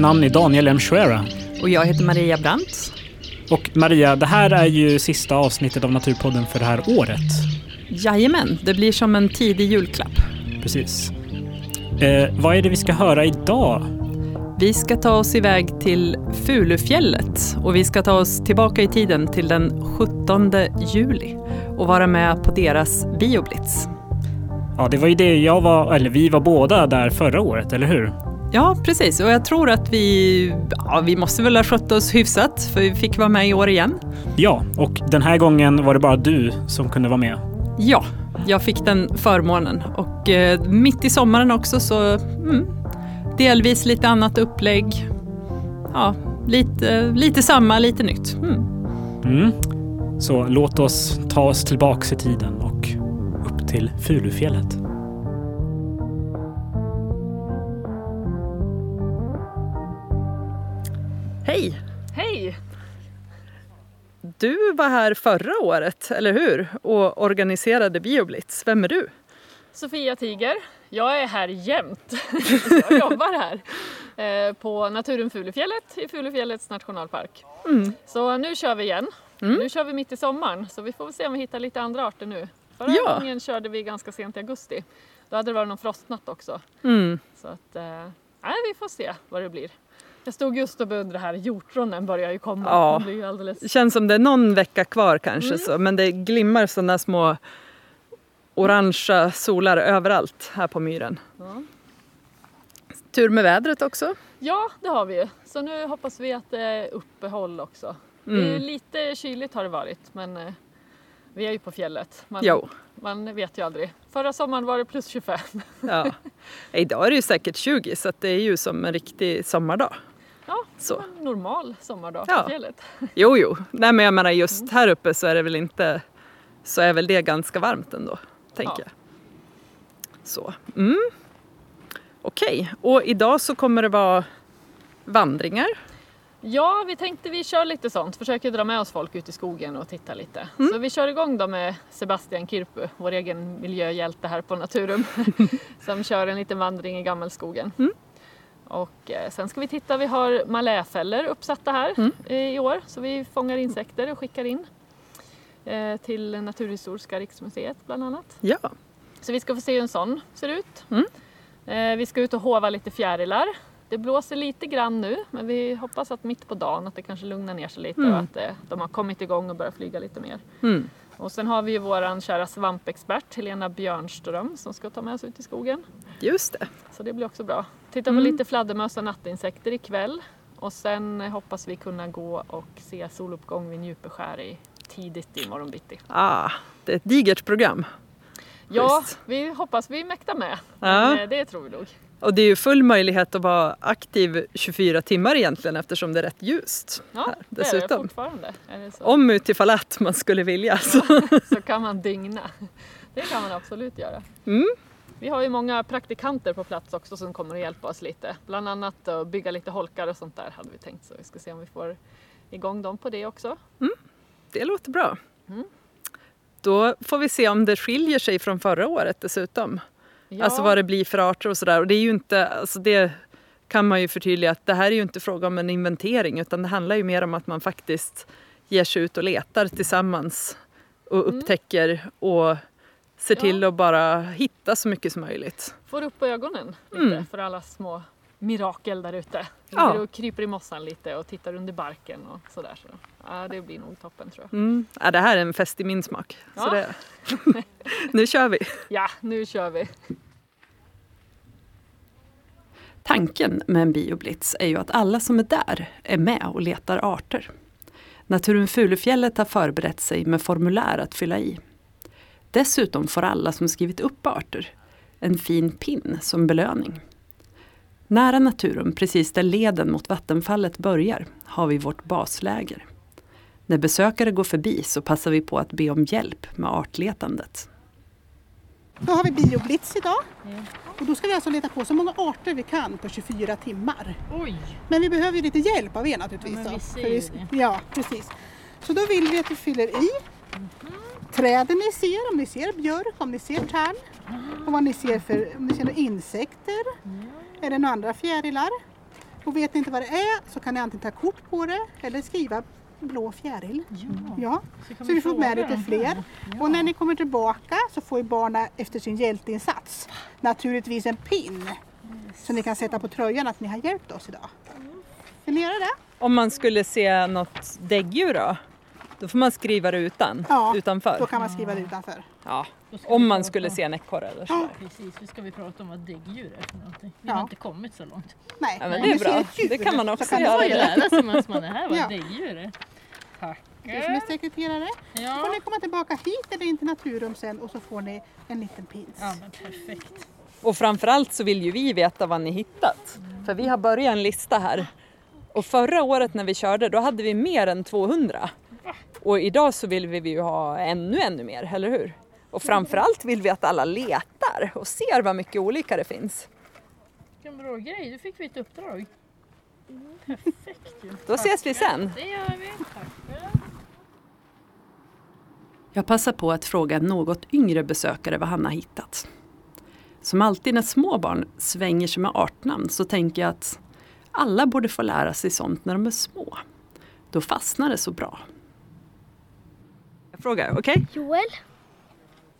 namn är Daniel M. Schwera. Och jag heter Maria Brandt. Och Maria, det här är ju sista avsnittet av Naturpodden för det här året. Jajamän, det blir som en tidig julklapp. Precis. Eh, vad är det vi ska höra idag? Vi ska ta oss iväg till Fulufjället och vi ska ta oss tillbaka i tiden till den 17 juli och vara med på deras bioblitz. Ja, det var ju det jag var, eller vi var båda där förra året, eller hur? Ja, precis. Och jag tror att vi, ja, vi måste väl ha skött oss hyfsat, för vi fick vara med i år igen. Ja, och den här gången var det bara du som kunde vara med. Ja, jag fick den förmånen. Och eh, mitt i sommaren också, så mm, delvis lite annat upplägg. Ja, lite, lite samma, lite nytt. Mm. Mm. Så låt oss ta oss tillbaks i tiden och upp till Fulufjället. Hej! Hej! Du var här förra året, eller hur? Och organiserade Bioblitz. Vem är du? Sofia Tiger. Jag är här jämt. jag jobbar här eh, på Naturen Fulufjället i Fulufjällets nationalpark. Mm. Så nu kör vi igen. Nu kör vi mitt i sommaren så vi får se om vi hittar lite andra arter nu. Förra Ja. gången körde vi ganska sent i augusti. Då hade det varit någon frostnatt också. Mm. Så att, eh, nej, vi får se vad det blir. Jag stod just och beundrade här, hjortronen börjar ju komma. Ja. Man blir ju alldeles... Känns som det är någon vecka kvar kanske, så, men det glimmar sådana små orangea solar överallt här på myren. Ja. Tur med vädret också. Ja, det har vi ju. Så nu hoppas vi att det är uppehåll också. Det är ju Mm. lite kyligt har det varit, men eh, vi är ju på fjället. Man, Jo. man vet ju aldrig. Förra sommaren var det plus 25. Ja. Idag är det ju säkert 20 så det är ju som en riktig sommardag. Ja, Så. en normal sommardag Ja. på fjället. Jo, jo. Nej, men jag menar just här uppe så är det väl inte så är väl det ganska varmt ändå, tänker Ja. jag. Så. Mm. Okej, och idag så kommer det vara vandringar. Ja, vi tänkte vi kör lite sånt. Försöker dra med oss folk ut i skogen och titta lite. Så vi kör igång då med Sebastian Kirpu, vår egen miljöhjälte här på Naturum. som kör en liten vandring i gammelskogen. Och eh, sen ska vi titta, vi har maläfällor uppsatta här eh, i år. Så vi fångar insekter och skickar in eh, till Naturhistoriska riksmuseet bland annat. Ja. Så vi ska få se hur en sån ser ut. Mm. Eh, vi ska ut och hova lite fjärilar. Det blåser lite grann nu men vi hoppas att mitt på dagen att det kanske lugnar ner sig lite Mm. och att de har kommit igång och börjat flyga lite mer. Mm. Och sen har vi ju våran kära svampexpert Helena Björnström som ska ta med oss ut i skogen. Just det. Så det blir också bra. Titta på Mm. lite fladdermöss och nattinsekter ikväll. Och sen hoppas vi kunna gå och se soluppgång vid Njupeskär i tidigt i morgon bitti. Ah, det är ett digert program. Ja, Schysst. vi hoppas vi mäktar med. Ja. Eh, det tror vi nog. Och det är ju full möjlighet att vara aktiv 24 timmar egentligen eftersom det är rätt ljust Ja, här det är det dessutom. fortfarande. Är det så? Om utifall att man skulle vilja. Så. så kan man dygna. Det kan man absolut göra. Mm. Vi har ju många praktikanter på plats också som kommer att hjälpa oss lite. Bland annat att bygga lite holkar och sånt där hade vi tänkt så vi ska se om vi får igång dem på det också. Det låter bra. Mm. Då får vi se om det skiljer sig från förra året dessutom. Ja, Alltså vad det blir för arter och sådär. Och det är ju inte, alltså det kan man ju förtydliga att det här är ju inte fråga om en inventering utan det handlar ju mer om att man faktiskt ger sig ut och letar tillsammans och Mm. upptäcker och ser Ja. till att bara hitta så mycket som möjligt. får upp ögonen lite Mm. för alla små mirakel där ute. Ja. Och kryper i mossan lite och tittar under barken och sådär. Så. Ja, det blir nog toppen tror jag. Mm. Ja, det här är en fest i min smak. Så Ja. det, nu kör vi! Ja, nu kör vi. Tanken med en bioblitz är ju att alla som är där är med och letar arter. Naturen Fulufjället har förberett sig med formulär att fylla i. Dessutom får alla som skrivit upp arter en fin pin som belöning. Nära Naturum, precis där leden mot vattenfallet börjar, har vi vårt basläger. När besökare går förbi så passar vi på att be om hjälp med artletandet. Då har vi bioblitz idag. Och då ska vi alltså leta på så många arter vi kan på 24 timmar. Oj! Men vi behöver ju lite hjälp av er naturligtvis. Ja, men då. vi ser För ju vi- Ja, precis. Så då vill vi att du fyller i träden ni ser, om ni ser björk, om ni ser tärn. Och vad ni ser för, om ni ser några insekter. Eller några andra fjärilar. Och vet ni inte vad det är så kan ni antingen ta kort på det eller skriva blå fjäril. Ja. Så vi får med lite fler. Och när ni kommer tillbaka så får ju barnen efter sin hjälteinsats naturligtvis en pin. Så ni kan sätta på tröjan att ni har hjälpt oss idag. Vill ni göra det? Om man skulle se något däggdjur då? Då får man skriva det utan, Ja, utanför? Då kan man skriva det utanför. Ja, om man skulle se en ekorre eller så. Precis, nu ska vi prata om vad däggdjur är för någonting. Vi Ja. har inte kommit så långt. Nej, Ja, men det är bra. Det kan man så också kan ni göra. Man får ju lära sig medan man är här vad Ja. däggdjur är. Du som är Tackar. sekreterare. Då Ja. får ni komma tillbaka hit eller in till Naturum sen och så får ni en liten pins. ja, men perfekt. Och framförallt så vill ju vi veta vad ni hittat. För vi har börjat en lista här. Och förra året när vi körde då hade vi mer än 200. Och idag så vill vi ju ha ännu, ännu mer, eller hur? Och framförallt vill vi att alla letar och ser vad mycket olika det finns. Vilken bra grej, då fick vi ett uppdrag. Perfekt ju. Då ses vi sen. Det gör vi. Tackar. Jag passar på att fråga en något yngre besökare vad han har hittat. Som alltid när små barn svänger sig med artnamn så tänker jag att alla borde få lära sig sånt när de är små. Då fastnar det så bra. Jag frågar, okej? Joel,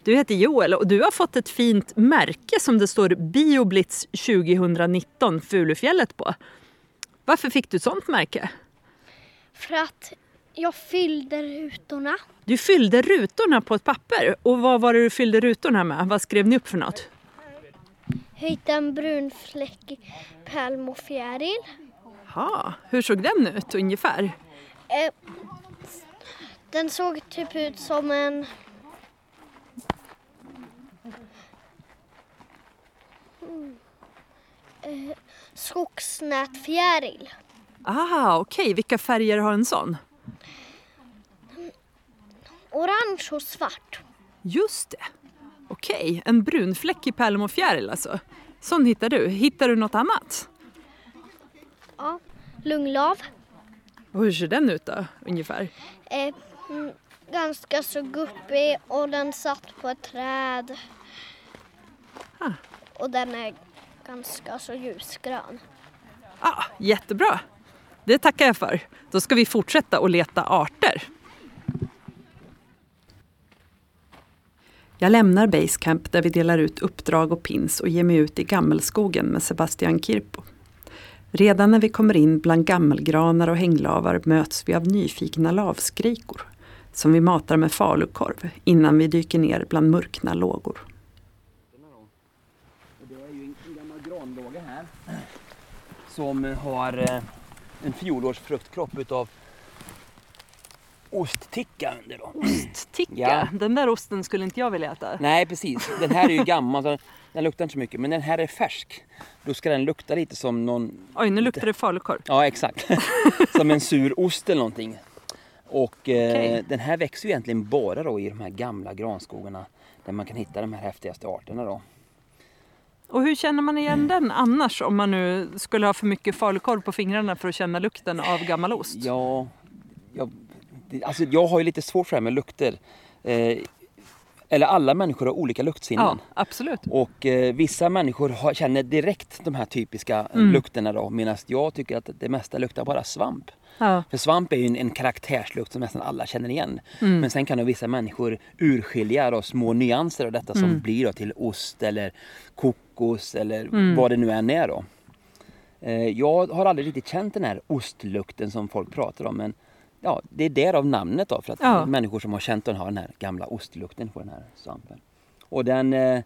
Du heter Joel och du har fått ett fint märke som det står Bioblitz 2019 Fulufjället på. Varför fick du ett sånt märke? för att jag fyllde rutorna. Du fyllde rutorna på ett papper. Och vad var det du fyllde rutorna med? Vad skrev ni upp för något? Jag hittade en brun fläck i pärlm och fjäril. Ha, hur såg den ut ungefär? Eh, den såg typ ut som en... Mm. Eh, skogsnätfjäril. Ah, okej. Vilka färger har en sån? Orange och svart. Just det. Okej, en brun fläck i pärlem och fjäril alltså. Sån hittar du. Hittar du något annat? Ja. Lunglav. Och hur ser den ut då, ungefär? Eh, ganska så guppig och den satt på ett träd. Ah. Och den är ganska så ljusgrön. Ah, jättebra. Det tackar jag för. Då ska vi fortsätta att leta arter. Jag lämnar Basecamp där vi delar ut uppdrag och pins och ger mig ut i gammelskogen med Sebastian Kirpo. Redan när vi kommer in bland gammelgranar och hänglavar möts vi av nyfikna lavskrikor som vi matar med falukorv innan vi dyker ner bland mörkna lågor. Det är ju en gammal granlåga här som har eh, en fjolårsfruktkropp utav ostticka under. Då. Ticka, Ja. den där osten skulle inte jag vilja äta. Nej precis, den här är ju gammal så den luktar inte så mycket men den här är färsk. Då ska den lukta lite som någon, Oj, nu luktar det falukorv. ja exakt, som en sur ost eller någonting. Och eh, den här växer ju egentligen bara då i de här gamla granskogarna där man kan hitta de här häftigaste arterna då. Och hur känner man igen den annars om man nu skulle ha för mycket falukorv på fingrarna för att känna lukten av gammal ost? Ja, jag, alltså jag har ju lite svårt för det här med lukter. Eh, eller alla människor har olika luktsinnen. Ja, absolut. Och eh, vissa människor har, känner direkt de här typiska Mm. lukterna då. Medan jag tycker att det mesta luktar bara svamp. Ja. För svamp är ju en, en karaktärslukt som nästan alla känner igen. Mm. Men sen kan då vissa människor urskilja då små nyanser av detta som Mm. blir då till ost eller kokos eller Mm. vad det nu än är då. Eh, jag har aldrig riktigt känt den här ostlukten som folk pratar om. Men ja, det är därav namnet då. För att Ja. människor som har känt den har den här gamla ostlukten på den här svampen. Och den eh,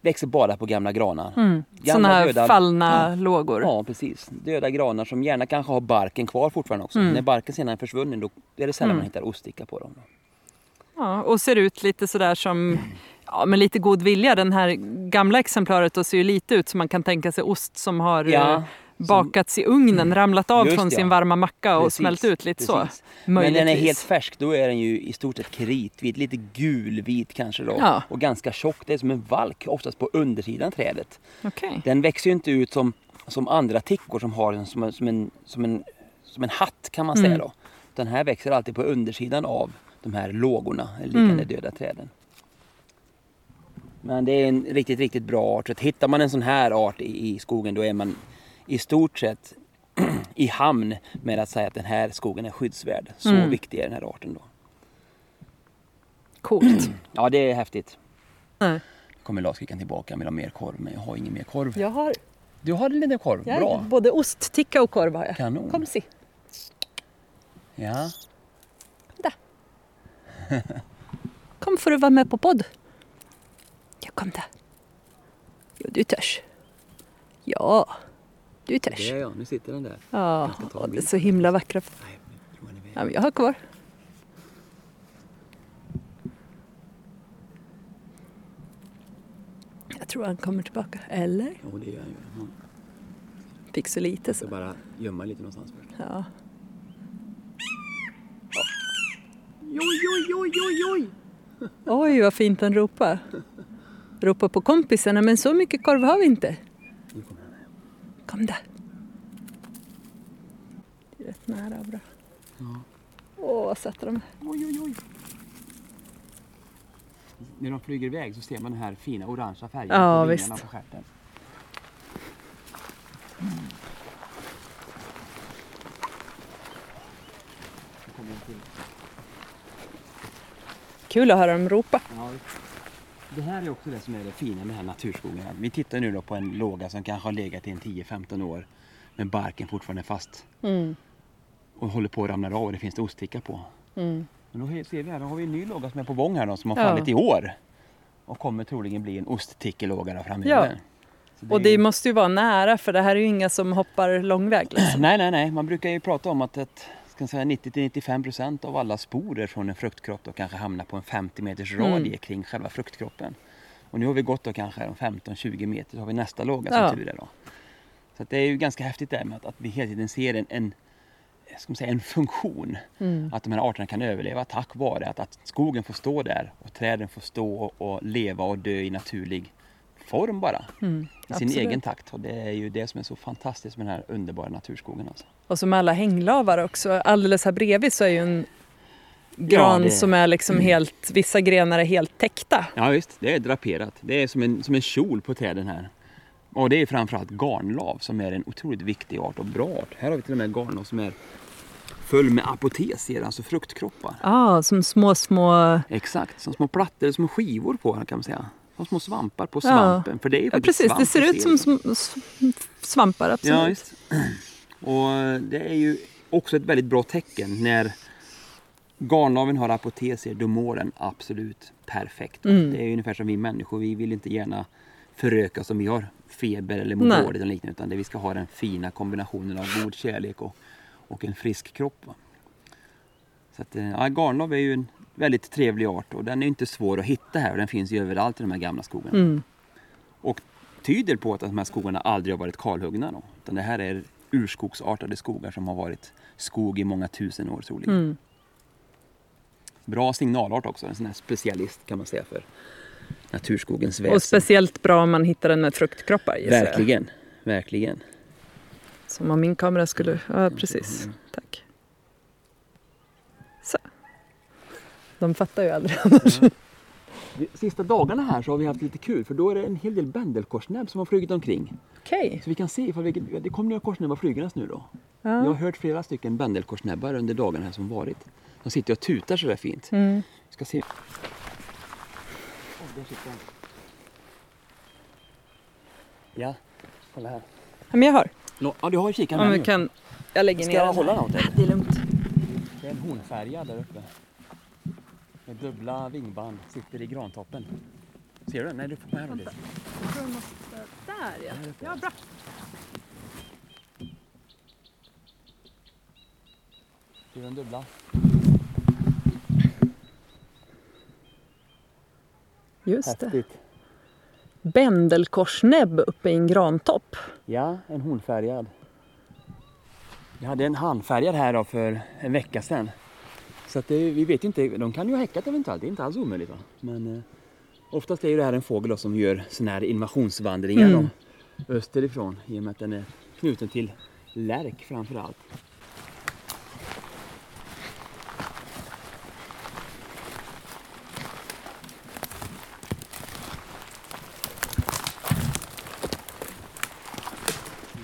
växer bara på gamla granar. Mm. Gamla Såna döda- fallna lågor. Ja, precis. Döda granar som gärna kanske har barken kvar fortfarande också. Mm. När barken sedan är försvunnen då är det sällan Mm. man hittar oststicka på dem. Ja, och ser ut lite sådär som, ja, med lite god vilja. Den här gamla exemplaret då ser ju lite ut som man kan tänka sig ost som har Ja, eh, bakats i ugnen, ramlat av från det, sin ja. varma macka och Precis, smält ut lite precis. så. Men den är helt färsk, då är den ju i stort sett kritvit, lite gulvit kanske då. Ja. Och ganska tjock, det är som en valk, oftast på undersidan trädet. Okej. Den växer ju inte ut som, som andra tickor som har en, som, en, som, en, som, en, som en hatt kan man säga Mm. då. Den här växer alltid på undersidan av de här lågorna, liknande Mm. döda träden. Men det är en riktigt, riktigt bra art. Så hittar man en sån här art i, i skogen då är man i stort sett i hamn med att säga att den här skogen är skyddsvärd. Så Mm. viktig är den här arten då. Coolt. Ja, det är häftigt. Nej. kommer Laskrikan tillbaka med mer korv, men jag har ingen mer korv. Jag har, Du har en liten korv, jag bra. både ostticka och korv har jag. Kanon. Kom se. Ja. Kom för att vara med på podd. Ja, kom där. Jo, du törs. Ja, du törs. Det är jag, nu sitter den där. Ja, det är så himla vackra. Är Ja, jag har kvar. Jag tror han kommer tillbaka. Eller? Jo, det gör jag ju. Ja. Fick så lite Jag så. bara gömma lite någonstans först. Ja. Oj, oj, oj, oj, oj! Oj, vad fint han ropar. Ropar på kompisarna, men så mycket korv har vi inte. Nu kommer den här. Kom där. Det är rätt nära och bra. Ja. Åh, vad söta de är. Oj, oj, oj. När de flyger iväg så ser man den här fina orangea färgen Ja, på vingarna visst. på stjärten. Till. Kul att höra dem ropa. Ja, det här är också det som är det fina med den här naturskogen. Vi tittar nu då på en låga som kanske har legat i en 10-15 år men barken fortfarande är fast Mm. och håller på att ramla av och det finns det oststickar på. Mm. Men då ser vi här, då har vi en ny låga som är på gång här då, som har Ja. fallit i år. Och kommer troligen bli en osttickelåga framöver. Ja. Så Och det ju- måste ju vara nära för det här är ju inga som hoppar långväg. Liksom. Nej, nej, nej. Man brukar ju prata om att, att jag säga 90-95% av alla sporer från en fruktkropp då kanske hamnar på en 50 meters Mm. radie kring själva fruktkroppen. Och nu har vi gått då kanske en 15-20 meter så har vi nästa låga som Ja. tur är då. Så det är ju ganska häftigt där med att, att vi hela tiden ser en, en, ska man säga, en funktion. Mm. Att de här arterna kan överleva tack vare att, att skogen får stå där och träden får stå och, och leva och dö i naturlig form bara. Mm. I sin egen takt. Och det är ju det som är så fantastiskt med den här underbara naturskogen. Alltså. Och som alla hänglavar också. Alldeles här bredvid så är ju en gran det- som är liksom helt, vissa grenar är helt täckta. Ja visst, det är draperat. Det är som en, som en kjol på träden här. Och det är framförallt garnlav som är en otroligt viktig art och bra art. Här har vi till och med garnlav som är full med apotesier, alltså fruktkroppar. Ja, som små, små... Exakt, som små plattor, små skivor på kan man säga. Som små svampar på Ja. svampen. För det är Ja, precis, det svamp ser vi ut som sm- s- svampar, absolut. Ja. Och det är ju också ett väldigt bra tecken när garnlaven har apotesier, då mår den absolut perfekt. Mm. Det är ungefär som vi människor, vi vill inte gärna föröka oss om vi har feber eller mår dåligt eller liknande. Utan det vi ska ha den fina kombinationen av god kärlek och, och en frisk kropp. Va? Så att, eh, ja, garnlav är ju en väldigt trevlig art och den är inte svår att hitta här och den finns ju överallt i de här gamla skogarna Mm. och tyder på att de här skogarna aldrig har varit kalhuggna. Då. Utan det här är urskogsartade skogar som har varit skog i många tusen år troligen. Mm. Bra signalart också, en sån här specialist kan man säga för naturskogens väsen. Och speciellt bra om man hittar den med fruktkroppar gissar. Verkligen, verkligen. Som om min kamera skulle... Ja, precis. Tack. Så. De fattar ju aldrig annars. De Sista dagarna här så har vi haft lite kul för då är det en hel del bändelkorsnäbb som har flugit omkring. Okej. Så vi kan se ifall vi, det kommer några korsnäbbar flygandes nu då. Jag har Ja. hört flera stycken bändelkorsnäbbar under dagarna här som varit. De sitter och tutar så där fint. Mm. Vi ska se. En. Ja, kolla här. Ja, Men jag har. Ja, du har kikaren här vi nu. kan... Jag lägger Ska ner jag den hålla något? Det är lugnt. Det är en hornfärgad där uppe. Med dubbla vingband. Sitter i grantoppen. Ser du den? Nej, du får med här. Vänta. Där ja. Ja, bra. Ser du den dubbla? Just det. Häftigt. Bändelkorsnäbb uppe i en grantopp. Ja, en hornfärgad. Jag hade en handfärgad här då för en vecka sedan. Så att det, vi vet inte, de kan ju ha häckat eventuellt, det är inte alls omöjligt. Va? Men eh, oftast är ju det här en fågel som gör sådana här invasionsvandringar Mm. österifrån i och med att den är knuten till lärk framför allt.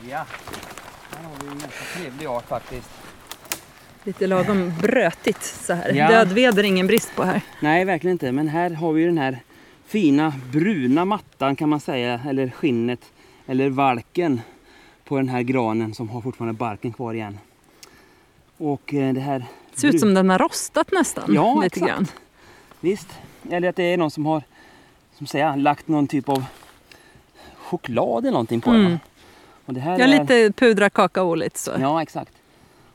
Ja, har vi en ganska trevlig art faktiskt. Lite lagom brötigt så här. Ja. Dödved är det ingen brist på här. Nej, verkligen inte. Men här har vi ju den här fina bruna mattan kan man säga, eller skinnet, eller valken på den här granen som har fortfarande barken kvar igen. Och eh, det här... Ser ut som den har rostat nästan. Ja, lite exakt. grann. Visst. Eller att det är någon som har som säger, lagt någon typ av choklad eller någonting på Mm. den. Och det här Ja, är... lite pudra kakao lite så. Ja, exakt.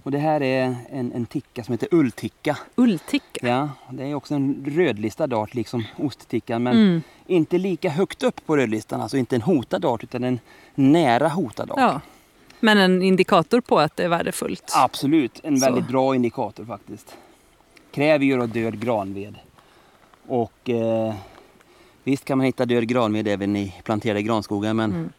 Och det här är en, en ticka som heter ullticka. Ullticka. Ja, det är också en rödlistad art liksom osttickan men Mm. inte lika högt upp på rödlistan. Alltså inte en hotad art utan en nära hotad art. Ja. Men en indikator på att det är värdefullt. Absolut, en Så. väldigt bra indikator faktiskt. Kräver ju då död granved. Och eh, visst kan man hitta död granved även i planterade granskogar men Mm.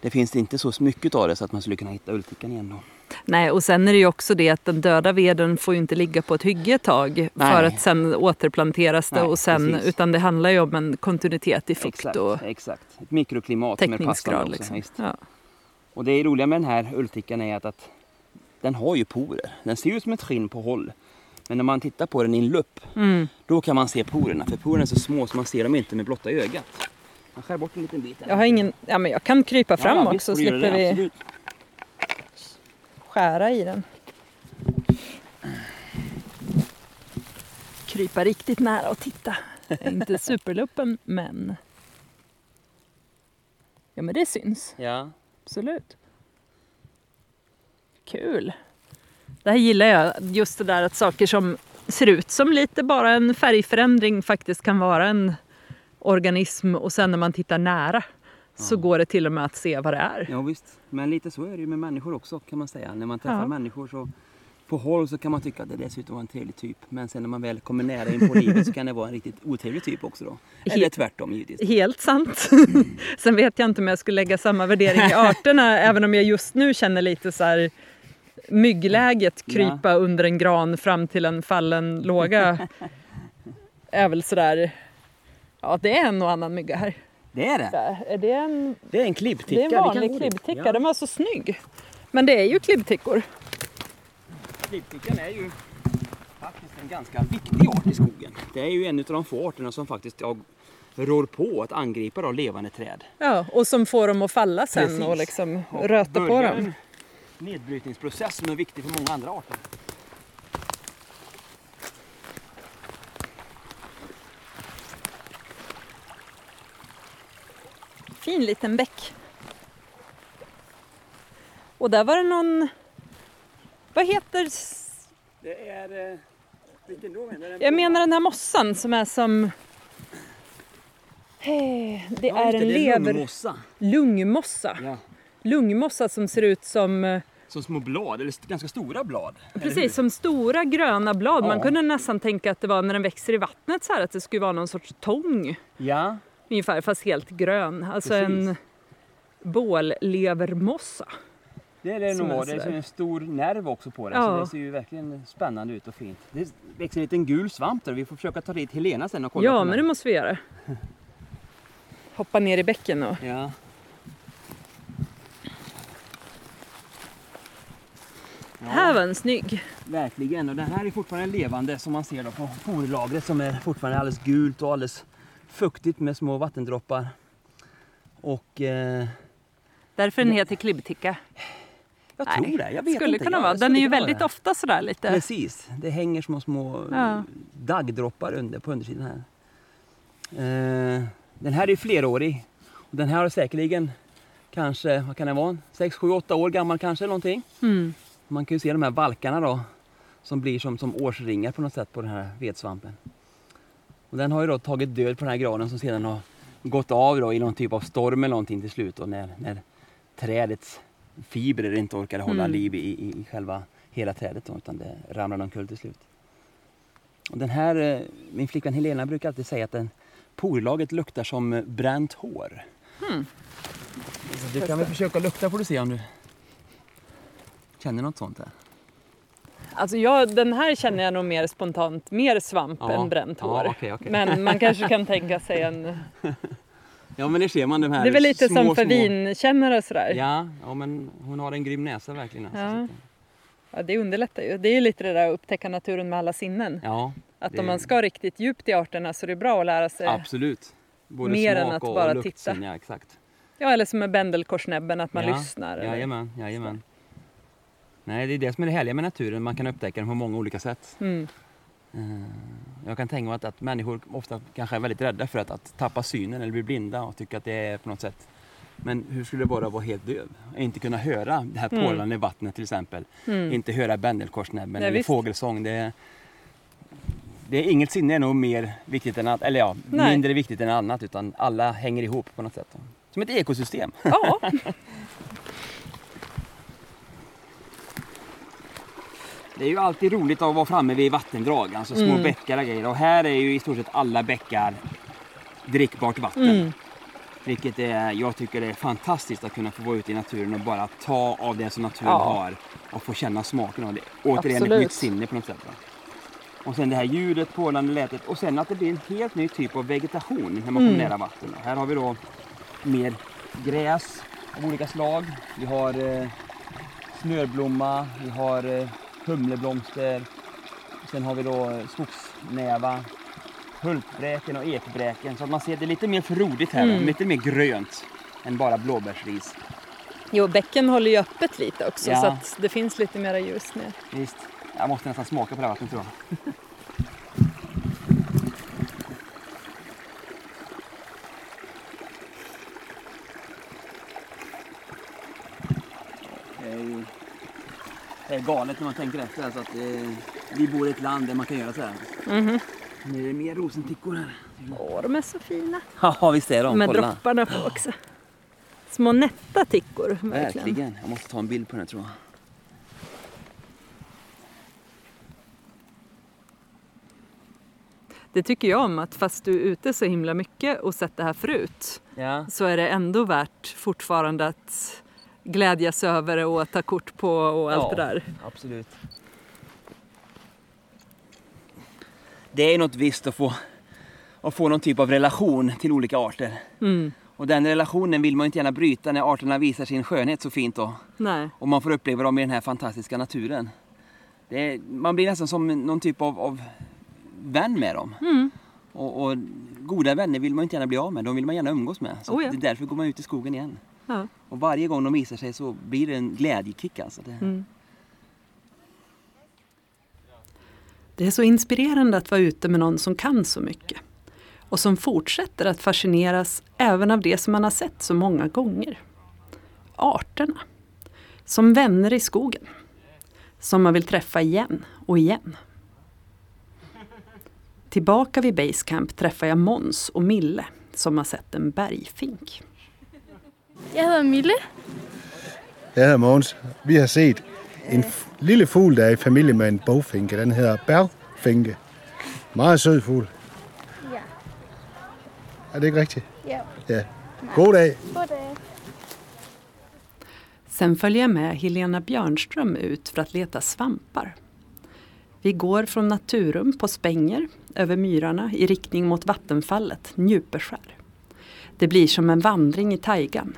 det finns inte så mycket av det så att man skulle kunna hitta ulltickan igen då. Nej, och sen är det ju också det att den döda veden får ju inte ligga på ett hygge ett tag för Nej. att sen återplanteras det Nej, och sen, precis. utan det handlar ju om en kontinuitet i fukt Exakt, och exakt. Ett mikroklimat täckningsgrad. Liksom. Ja. Och det roliga med den här ulltickan är att, att den har ju porer. Den ser ut som ett skinn på håll. Men när man tittar på den i en lupp, Mm. då kan man se porerna. För porerna är så små så man ser dem inte med blotta ögat. Man skär bort en liten bit. här. Jag har ingen, ja men jag kan krypa fram Ja, också slipper vi absolut. Skära i den. Krypa riktigt nära och titta. Inte superluppen men... Ja men det syns. Ja. Absolut. Kul. Det här gillar jag. Just det där att saker som ser ut som lite bara en färgförändring faktiskt kan vara en organism och sen när man tittar nära så Ja. går det till och med att se vad det är. ja visst, men lite så är det ju med människor också kan man säga. När man träffar Ja. människor så på håll så kan man tycka att det dessutom var en trevlig typ. Men sen när man väl kommer nära in på livet så kan det vara en riktigt otrevlig typ också då. Eller He- tvärtom givetvis. Helt sant. Sen vet jag inte om jag skulle lägga samma värdering i arterna även om jag just nu känner lite så här myggläget krypa under en gran fram till en fallen låga. är väl sådär, ja det är en och annan mygga här. Det är det. Är det en, Det är en klibbticka. det är en vanlig klibbticka, Ja. den var så snygg. Men det är ju klibbtickor. Klipptickan är ju faktiskt en ganska viktig art i skogen. Det är ju en av de få arterna som faktiskt rår på att angripa då levande träd. Ja, och som får dem att falla sen Precis. och liksom Och röta på dem. en nedbrytningsprocess som är viktig för många andra arter. Fin liten bäck. Och där var det någon... Vad heter... Det är... Eh, vilken då menar du? Jag menar den här mossan som är som... Hey, det Ja, är en det är lever... lungmossa. Lungmossa. Ja. Lungmossa som ser ut som... eh, Som små blad, eller ganska stora blad. Precis, som stora gröna blad. Man Ja. kunde nästan tänka att det var när den växer i vattnet så här att det skulle vara någon sorts tång. Ja, Ungefär, fast helt grön. Alltså Precis. en bållevermossa. det är det nog. Det är en stor nerv också på den. Så Ja. det ser ju verkligen spännande ut och fint. Det växer en liten gul svamp där. Vi får försöka ta dit Helena sen och kolla Ja, men det måste vi göra. Hoppa ner i bäcken och... Ja. Ja. Här var en snygg. Verkligen, och den här är fortfarande levande som man ser då på porlagret som är fortfarande alldeles gult och alldeles fuktigt med små vattendroppar. Och eh, Därför den heter klibbticka. jag Nej, tror det, jag vet skulle inte. kunna vara. det Den är ju väldigt vara ofta sådär lite. det. Precis, det hänger små små Ja. daggdroppar under, på undersidan här. Eh, den här är flerårig. Och den här är säkerligen kanske, vad kan det vara, 6, 7, 8 år gammal kanske någonting. Mm. Man kan ju se de här valkarna då som blir som, som årsringar på något sätt på den här vedsvampen. Och den har ju då tagit död på den här granen som sedan har gått av då i någon typ av storm eller någonting till slut då när, när trädets fibrer inte orkade hålla Mm. liv i, i, i själva hela trädet då, utan det ramlade omkull till slut. Och den här, eh, min flickvän Helena brukar alltid säga att den porlaget luktar som eh, bränt hår. Så du kan väl försöka lukta får du se om du känner något sånt där. Alltså jag, den här känner jag nog mer spontant, mer svamp Ja. än bränt Ja, hår. okej, okej. Men man kanske kan tänka sig en... Ja men det ser man de här Det är väl lite små, som för små... vinkännare och sådär. Ja, ja, men hon har en grym näsa verkligen. Alltså. Ja. Att- Ja, det underlättar ju. Det är ju lite det där att upptäcka naturen med alla sinnen. ja Att det- om man ska riktigt djupt i arterna så är det bra att lära sig. absolut. Både mer än smak att och bara luktsinne, titta. Ja, exakt. Ja, eller som med bändelkorsnäbben, att man ja, lyssnar. eller- Jajamän, jajamän. Nej, det är det som är det härliga med naturen. Man kan upptäcka den på många olika sätt. Mm. Eh, Jag kan tänka mig att, att människor ofta kanske är väldigt rädda för att, att tappa synen eller bli blinda och tycka att det är på något sätt men hur skulle det vara att vara helt döv? Och inte kunna höra det här Mm. porlande vattnet till exempel. Mm. Inte höra bändelkorsnäbben eller visst. fågelsång. Det är, det är inget sinne är nog mer viktigt än annat, eller ja, Nej. mindre viktigt än annat utan alla hänger ihop på något sätt. Som ett ekosystem. Ja, Det är ju alltid roligt att vara framme vid vattendrag, alltså små Mm. bäckar och grejer. Och här är ju i stort sett alla bäckar drickbart vatten. Mm. Vilket är, jag tycker det är fantastiskt att kunna få vara ute i naturen och bara ta av det som naturen Ja. har och få känna smaken av det. Återigen Absolut. ett nytt sinne på något sätt. Va? Och sen det här ljudet, porlande lätet och sen att det blir en helt ny typ av vegetation när man kommer Mm. nära vatten. Här har vi då mer gräs av olika slag. Vi har eh, snörblomma, vi har eh, humleblomster. Sen har vi då eh, skogsnäva, hultbräken och ekbräken. Så att man ser det lite mer frodigt här, Mm. lite mer grönt än bara blåbärsris. jo, bäcken håller ju öppet lite också Ja. så att det finns lite mera ljus ner. Visst, jag måste nästan smaka på det här vattnet tror jag. Det är ju det är galet när man tänker efter. Alltså att eh, vi bor i ett land där man kan göra så här. Mhm. Nu är det mer rosentickor här. Åh, de är så fina. Ja, visst är de. Med Kolla. dropparna på också. Små nätta tickor, verkligen. Verkligen. Jag måste ta en bild på den här tror jag. Det tycker jag om, att fast du är ute så himla mycket och sett det här förut Ja. så är det ändå värt fortfarande att glädjas över och ta kort på och allt Ja. det där. Absolut. Det är något visst att få, att få någon typ av relation till olika arter. Mm. Och den relationen vill man inte gärna bryta när arterna visar sin skönhet så fint då. Nej. Och man får uppleva dem i den här fantastiska naturen. Är, man blir nästan som någon typ av, av vän med dem. Mm. Och, och goda vänner vill man inte gärna bli av med, de vill man gärna umgås med. Så Oh ja. Det är därför går man ut i skogen igen. Ja. Och varje gång de visar sig så blir det en glädjekick alltså. Det, Mm. Det är så inspirerande att vara ute med någon som kan så mycket och som fortsätter att fascineras även av det som man har sett så många gånger. Arterna. Som vänner i skogen. Som man vill träffa igen och igen. Tillbaka vid Basecamp träffar jag Mons och Mille som har sett en bergfink. Jeg hedder Mille. Jeg hedder Mogens. Vi har set en f- lille fugl, der er i familie med en bogfinke. Den hedder bærfinke. Meget sød fugl. Ja. Er det ikke rigtigt? Ja. Ja. God dag. Goddag. Sen följer jag med Helena Björnström ut för att leta svampar. Vi går från Naturum på Spänger över myrarna i riktning mot vattenfallet Njupeskär. Det blir som en vandring i taigan.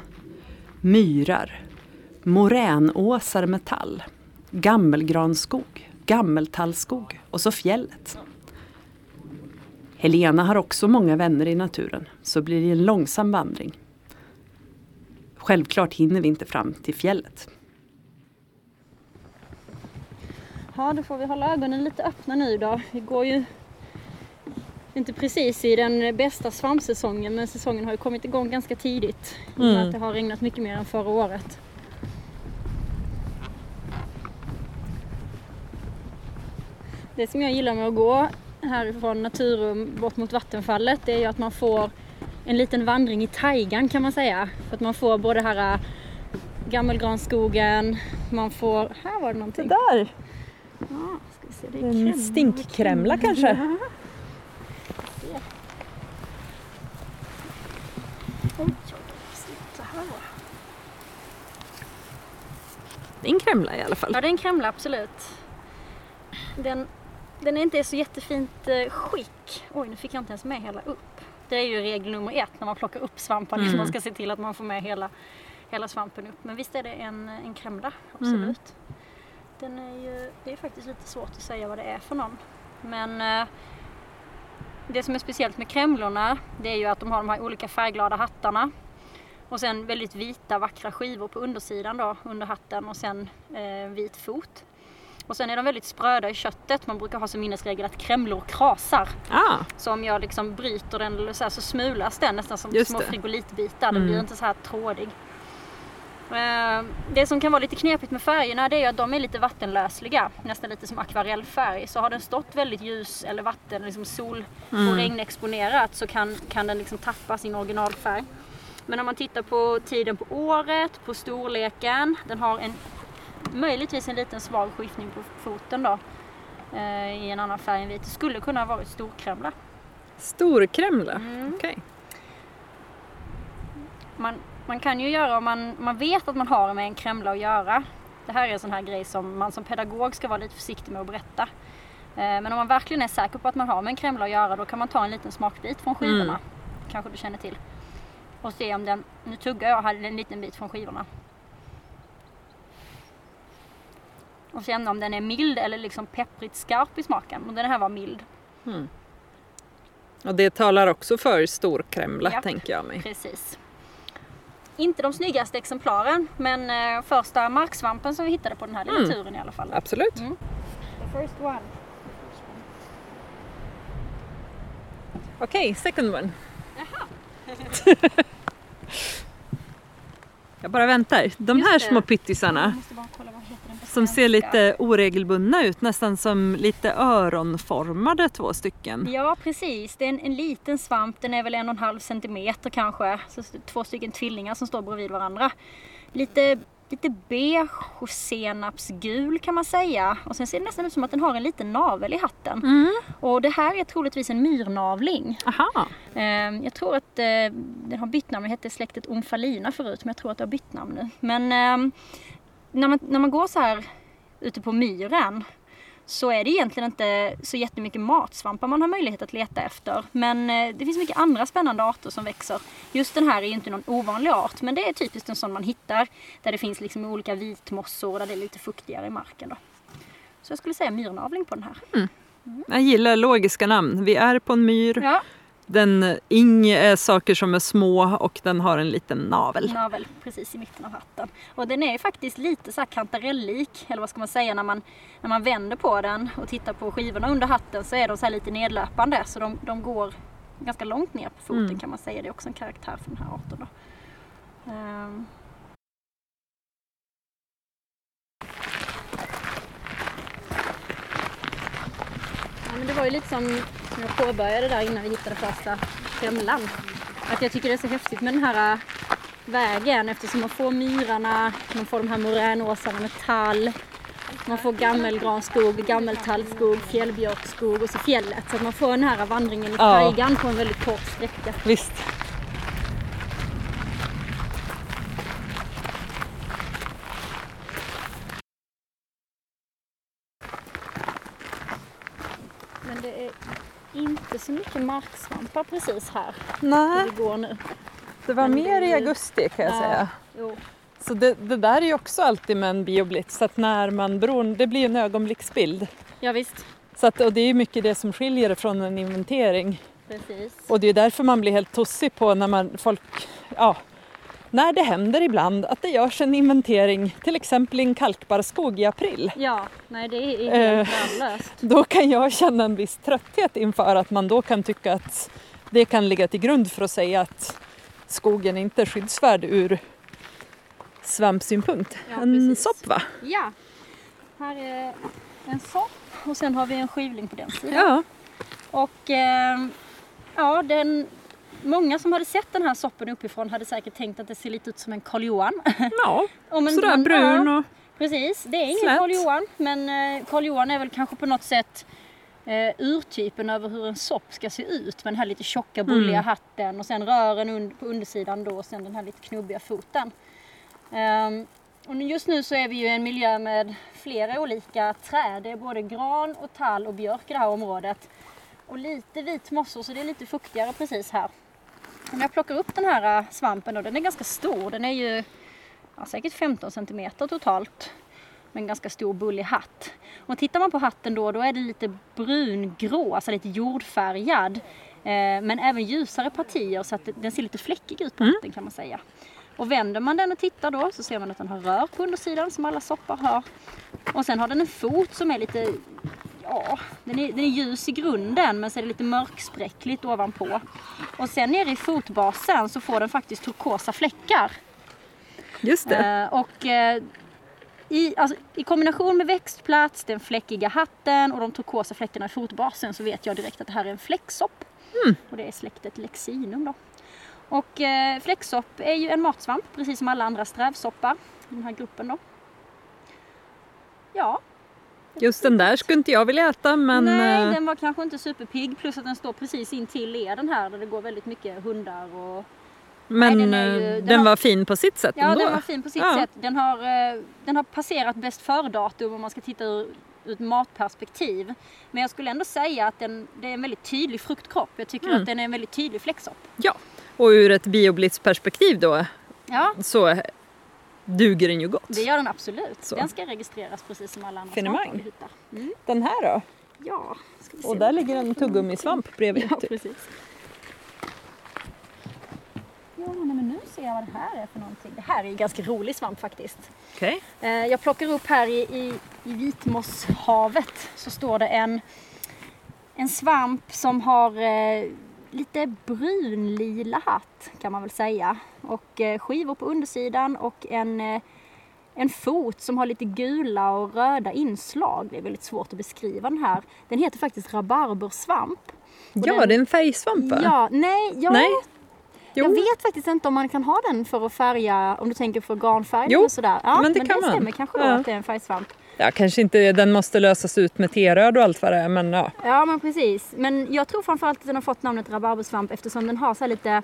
Myrar, moränåsar med tall, gammelgranskog, gammeltallskog och så fjället. Helena har också många vänner i naturen, så blir det en långsam vandring. Självklart hinner vi inte fram till fjället. Ja, då får vi hålla ögonen lite öppna nu då. Vi går ju inte precis i den bästa svampsäsongen men säsongen har ju kommit igång ganska tidigt. Mm. att det har regnat mycket mer än förra året. Det som jag gillar med att gå härifrån Naturum bort mot vattenfallet det är ju att man får en liten vandring i taigan kan man säga. För att man får både här äh, gammelgranskogen, man får... Här var det någonting. där! Ja, ska vi se, det är En krämla. stinkkrämla kanske? Ja. Oj, så här var det. Det är en krämla i alla fall. Ja, det är en krämla, absolut. Den, den är inte i så jättefint eh, skick. Oj, nu fick jag inte ens med hela upp. Det är ju regel nummer ett när man plockar upp svampar. Mm. Man ska se till att man får med hela, hela svampen upp. Men visst är det en, en kremla, absolut. Den är ju, det är faktiskt lite svårt att säga vad det är för någon. Men eh, det som är speciellt med kremlorna det är ju att de har de här olika färgglada hattarna. Och sen väldigt vita vackra skivor på undersidan då, under hatten och sen eh, vit fot. Och sen är de väldigt spröda i köttet. Man brukar ha som minnesregel att kremlor krasar. Ah, Så om jag liksom bryter den eller så, här, så smulas den nästan som Just små det. frigolitbitar. Den Mm. blir inte så här trådig. Eh, Det som kan vara lite knepigt med färgerna det är att de är lite vattenlösliga. Nästan lite som akvarellfärg. Så har den stått väldigt ljus eller vatten, liksom sol Mm. och regnexponerat så kan, kan den liksom tappa sin originalfärg. Men om man tittar på tiden på året, på storleken. Den har en möjligtvis en liten svag skiftning på foten då. eh, I en annan färg än vit. Det skulle kunna ha varit storkremla. storkremla. Mm. Okej. Man, man kan ju göra om man, man vet att man har med en kremla att göra. Det här är en sån här grej som man som pedagog ska vara lite försiktig med att berätta. Eh, Men om man verkligen är säker på att man har med en kremla att göra då kan man ta en liten smakbit från skivorna. Mm. Kanske du känner till. Och se om den, nu tuggar jag här en liten bit från skivorna. Och känna om den är mild eller liksom pepprigt skarp i smaken. Och den här var mild. Och det talar också för storkremla Japp. tänker jag mig. Precis. Inte de snyggaste exemplaren men eh, första marksvampen som vi hittade på den här lilla Mm. turen i alla fall. Absolut. Mm. The first one. Okej, second one. jag bara väntar. De Just här det. små pyttisarna som ser lite oregelbundna ut, nästan som lite öronformade två stycken. Ja precis, det är en, en liten svamp, den är väl en och en halv centimeter kanske. Så två stycken tvillingar som står bredvid varandra. Lite, lite beige och senapsgul kan man säga. Och sen ser det nästan ut som att den har en liten navel i hatten. Mm. Och det här är troligtvis en myrnavling. Aha. Eh, Jag tror att eh, den har bytt namn, det hette släktet Omfalina förut men jag tror att det har bytt namn nu. Men eh, när, man, när man går så här ute på myren så är det egentligen inte så jättemycket matsvampar man har möjlighet att leta efter. Men eh, det finns mycket andra spännande arter som växer. Just den här är ju inte någon ovanlig art men det är typiskt en sån man hittar där det finns liksom olika vitmossor och där det är lite fuktigare i marken. Då. Så jag skulle säga myrnavling på den här. Jag gillar logiska namn. Vi är på en myr. Ja, Den ing är saker som är små och den har en liten navel. navel precis i mitten av hatten. Och den är ju faktiskt lite så här kantarellik, eller vad ska man säga, när man, när man vänder på den och tittar på skivorna under hatten så är de så här lite nedlöpande så de, de går ganska långt ner på foten Mm. kan man säga. Det är också en karaktär för den här arten. Då. Ehm. Men det var ju lite som, som jag påbörjade där innan vi hittade första kremlan. Att jag tycker det är så häftigt med den här äh, vägen eftersom man får myrarna, man får de här moränåsarna med tall. Man får gammelgranskog, gammeltallskog, fjällbjörkskog och så fjället. Så att man får den här vandringen i Ja. tajgan på en väldigt kort sträcka. Visst. Men det är inte så mycket marksvampar precis här Nej, vi går nu. det var Men det mer i är ju- augusti kan jag Ja. säga. Jo. Så det, det där är ju också alltid med en bioblitz, att när man beror, det blir en ögonblicksbild. Ja visst, Så att, och det är ju mycket det som skiljer det från en inventering. precis. Och det är därför man blir helt tossig på när man, folk, ja, när det händer ibland att det görs en inventering, till exempel i en kalkbar skog i april. Ja, nej det är Eh. helt värdelöst. Då kan jag känna en viss trötthet inför att man då kan tycka att det kan ligga till grund för att säga att skogen inte är skyddsvärd ur svampsynpunkt. Ja, en precis. sopp va? Ja, här är en sopp och sen har vi en skivling på den sidan. Ja. Och ehm, ja, den, många som hade sett den här soppen uppifrån hade säkert tänkt att det ser lite ut som en Karl Johan. ja. Sådär brun och Precis, det är ingen. Karl Johan men eh, Karl Johan är väl kanske på något sätt eh, urtypen över hur en sopp ska se ut med den här lite tjocka bulliga Mm. hatten och sen rören un- på undersidan då och sen den här lite knubbiga foten. Ehm, och just nu så är vi ju i en miljö med flera olika träd. Det är både gran och tall och björk i det här området. och lite vit mossa så det är lite fuktigare precis här. Om jag plockar upp den här äh, svampen då, den är ganska stor. Den är ju ja, säkert 15 cm totalt. Med en ganska stor bullig hatt. Och tittar man på hatten då, då är den lite brungrå, alltså lite jordfärgad. Eh, men även ljusare partier så att den ser lite fläckig ut på hatten kan man säga. Och vänder man den och tittar då så ser man att den har rör på undersidan som alla soppar har. Och sen har den en fot som är lite, ja, den är, den är ljus i grunden men så är det lite mörkspräckligt ovanpå. Och sen nere i fotbasen så får den faktiskt turkosa fläckar. Just det. Eh, och eh, i, alltså, i kombination med växtplats, den fläckiga hatten och de turkosa fläckarna i fotbasen så vet jag direkt att det här är en fläcksopp. Mm. Och det är släktet Lexinum då. Och eh, fläcksopp är ju en matsvamp precis som alla andra strävsoppar i den här gruppen då. Ja, Just den där skulle inte jag vilja äta men... nej eh, den var kanske inte superpigg plus att den står precis in till leden här där det går väldigt mycket hundar och Men den är ju- eh, den den har- var fin på sitt sätt Ja, ändå. den var fin på sitt Ja. sätt. Den har, eh, den har passerat bäst före-datum om man ska titta ur, ur ett matperspektiv. Men jag skulle ändå säga att den, det är en väldigt tydlig fruktkropp. Jag tycker Mm. att den är en väldigt tydlig fläcksopp. Ja, och ur ett bioblitsperspektiv då Ja, så duger den ju gott. det gör den absolut. Så. Den ska registreras precis som alla andra Finemang. svampar. Mm. Den här då? Ja. Och där ligger en tuggummisvamp bredvid. Ja, typ. precis. Ja, men nu ser jag vad det här är för någonting. Det här är en ganska rolig svamp faktiskt. Okej. Eh, Jag plockar upp här i, i, i vitmosshavet så står det en, en svamp som har eh, lite brunlila hatt kan man väl säga. Och eh, skivor på undersidan och en, eh, en fot som har lite gula och röda inslag. Det är väldigt svårt att beskriva den här. Den heter faktiskt rabarbersvamp. Och Ja, den- det är en färgsvamp va? Ja, nej, ja, Nej? jag Jo. vet faktiskt inte om man kan ha den för att färga, om du tänker för garnfärg Jo, eller sådär. Ja, men det men kan det man. stämmer kanske då Ja. att det är en färgsvamp. Ja, kanske inte den måste lösas ut med teröd och allt vad det är, men ja. Ja men precis. Men jag tror framförallt att den har fått namnet rabarbersvamp eftersom den har så här lite,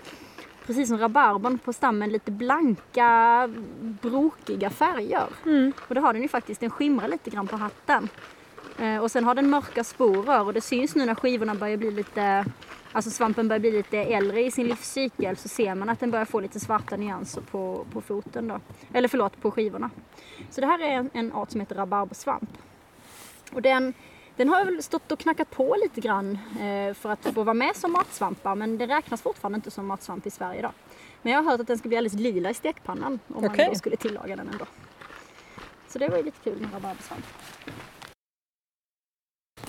precis som rabarbern på stammen, lite blanka, brokiga färger. Mm. Och det har den ju faktiskt, den skimrar lite grann på hatten. Eh, och sen har den mörka sporer och det syns nu när skivorna börjar bli lite, alltså svampen börjar bli lite äldre i sin livscykel så ser man att den börjar få lite svarta nyanser på, på foten då. Eller förlåt, på skivorna. Så det här är en, en art som heter rabarbersvamp. Och den, den har väl stått och knackat på lite grann eh, för att få vara med som matsvampar men det räknas fortfarande inte som matsvamp i Sverige då. Men jag har hört att den ska bli alldeles lila i stekpannan om Okej. man då skulle tillaga den ändå. Så det var ju lite kul med rabarbersvamp.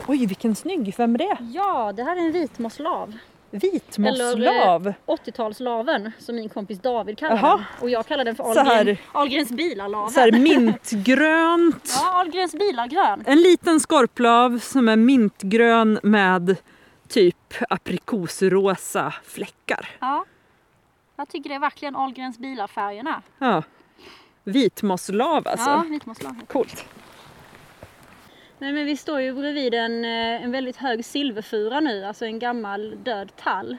Oj, vilken snygg! Vem är det? Ja, det här är en vitmosslav. Vitmosslav. 80-talslaven som min kompis David kallar Jaha. den. Och jag kallar den för Ahlgren, Ahlgrens bilarlaven. Så här mintgrönt. Ja, Ahlgrens bilargrön. En liten skorplav som är mintgrön med typ aprikosrosa fläckar. Ja. Jag tycker det är verkligen Ahlgrens bilarfärgerna. Ja. Vitmosslav alltså. Ja, vitmosslav. Coolt. Nej men vi står ju bredvid en, eh, en väldigt hög silverfura nu, alltså en gammal död tall.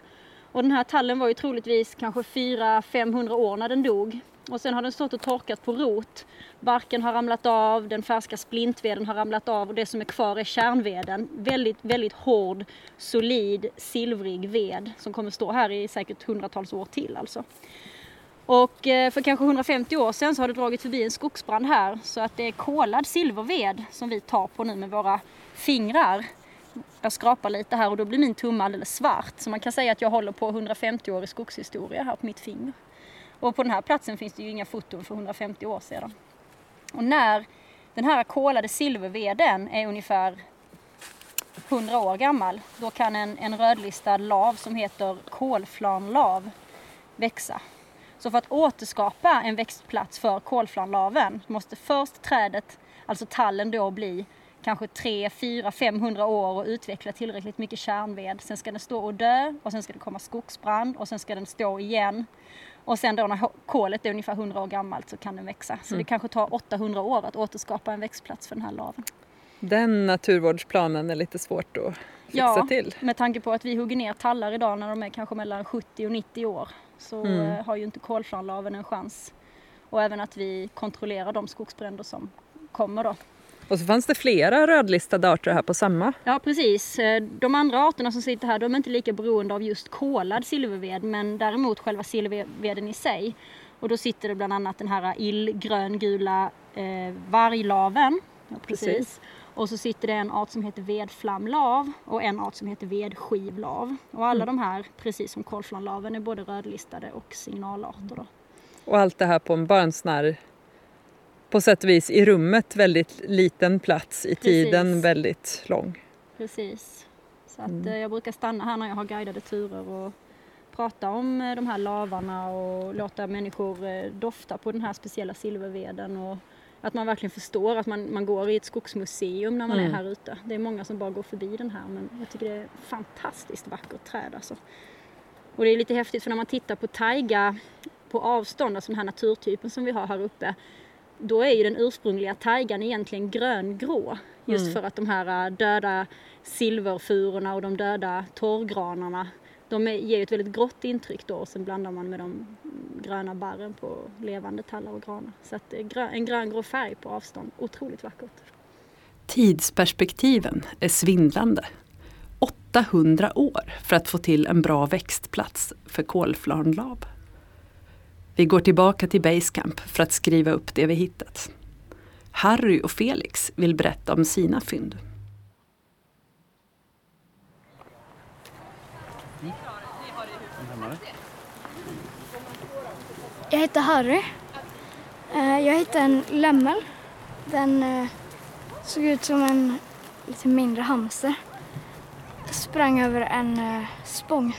Och den här tallen var ju troligtvis kanske 400-500 år när den dog. Och sen har den stått och torkat på rot. Barken har ramlat av, den färska splintveden har ramlat av och det som är kvar är kärnveden. Väldigt, väldigt hård, solid, silvrig ved som kommer stå här i säkert hundratals år till alltså. Och eh, för kanske 150 år sedan så har det dragit förbi en skogsbrand här så att det är kolad silverved som vi tar på nu med våra fingrar. Jag skrapar lite här och då blir min tumme alldeles svart så man kan säga att jag håller på 150 år i skogshistoria här på mitt finger. Och på den här platsen finns det ju inga foton för 150 år sedan. Och när den här kolade silverveden är ungefär 100 år gammal då kan en, en rödlistad lav som heter kolflanlav växa. Så för att återskapa en växtplats för kolflanlaven måste först trädet, alltså tallen då bli kanske 3, 4, 500 år och utveckla tillräckligt mycket kärnved. Sen ska den stå och dö och sen ska det komma skogsbrand och sen ska den stå igen. Och sen då när kolet är ungefär 100 år gammalt så kan den växa. Så det kanske tar 800 år att återskapa en växtplats för den här laven. Den naturvårdsplanen är lite svårt att fixa Ja, till. med tanke på att vi hugger ner tallar idag när de är kanske mellan 70 och 90 år så Mm. eh, har ju inte kolflanlaven en chans. Och även att vi kontrollerar de skogsbränder som kommer då. Och så fanns det flera rödlistade arter här på samma. Ja precis. Eh, de andra arterna som sitter här de är inte lika beroende av just kolad silverved men däremot själva silverveden i sig. Och då sitter det bland annat den här illgröngula eh, varglaven. Ja, precis. precis. Och så sitter det en art som heter vedflamlav och en art som heter vedskivlav. Och alla mm. de här, precis som kolflamlaven, är både rödlistade och signalarter. Då. Och allt det här på en, bara en sån här, på sätt och vis i rummet väldigt liten plats, i precis. tiden väldigt lång. Precis. Så att mm. Eh, jag brukar stanna här när jag har guidade turer och prata om eh, de här lavarna och låta människor eh, dofta på den här speciella silverveden och att man verkligen förstår att man, man går i ett skogsmuseum när man mm. är här ute. Det är många som bara går förbi den här men jag tycker det är fantastiskt vackert träd alltså. Och det är lite häftigt för när man tittar på taiga på avstånd, alltså den här naturtypen som vi har här uppe, då är ju den ursprungliga taigan egentligen gröngrå. Just mm. för att de här äh, döda silverfurorna och de döda torrgranarna de ger ett väldigt grått intryck då och sen blandar man med de gröna barren på levande tallar och granar. Så att eh, en gröngrå färg på avstånd, otroligt vackert. Tidsperspektiven är svindlande. 800 år för att få till en bra växtplats för kolflarnlav. Vi går tillbaka till Basecamp för att skriva upp det vi hittat. Harry och Felix vill berätta om sina fynd. Jag heter Harry. Eh, jag hittade en lämmel. Den eh, såg ut som en lite mindre hamster. Sprang över en eh, spång.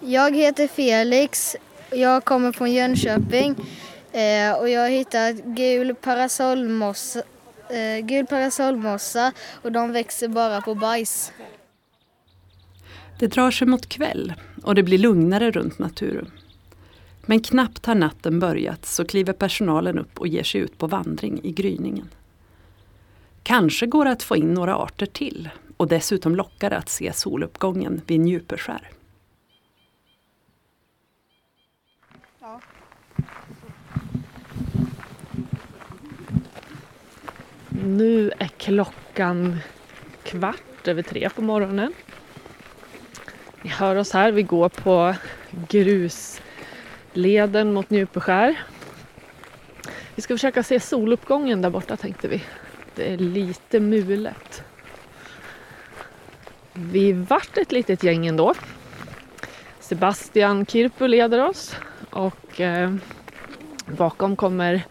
Jag heter Felix. Jag kommer från Jönköping och jag har hittat gul parasollmossa, gul parasollmossa och de växer bara på bajs. Det drar sig mot kväll och det blir lugnare runt naturen. Men knappt har natten börjat så kliver personalen upp och ger sig ut på vandring i gryningen. Kanske går det att få in några arter till och dessutom lockar det att se soluppgången vid Njupeskär. Nu är klockan kvart över tre på morgonen. Ni hör oss här, vi går på grus leden mot Njupeskär. Vi ska försöka se soluppgången där borta tänkte vi. Det är lite mulet. Vi vart ett litet gäng ändå. Sebastian Kirpu leder oss och eh, bakom kommer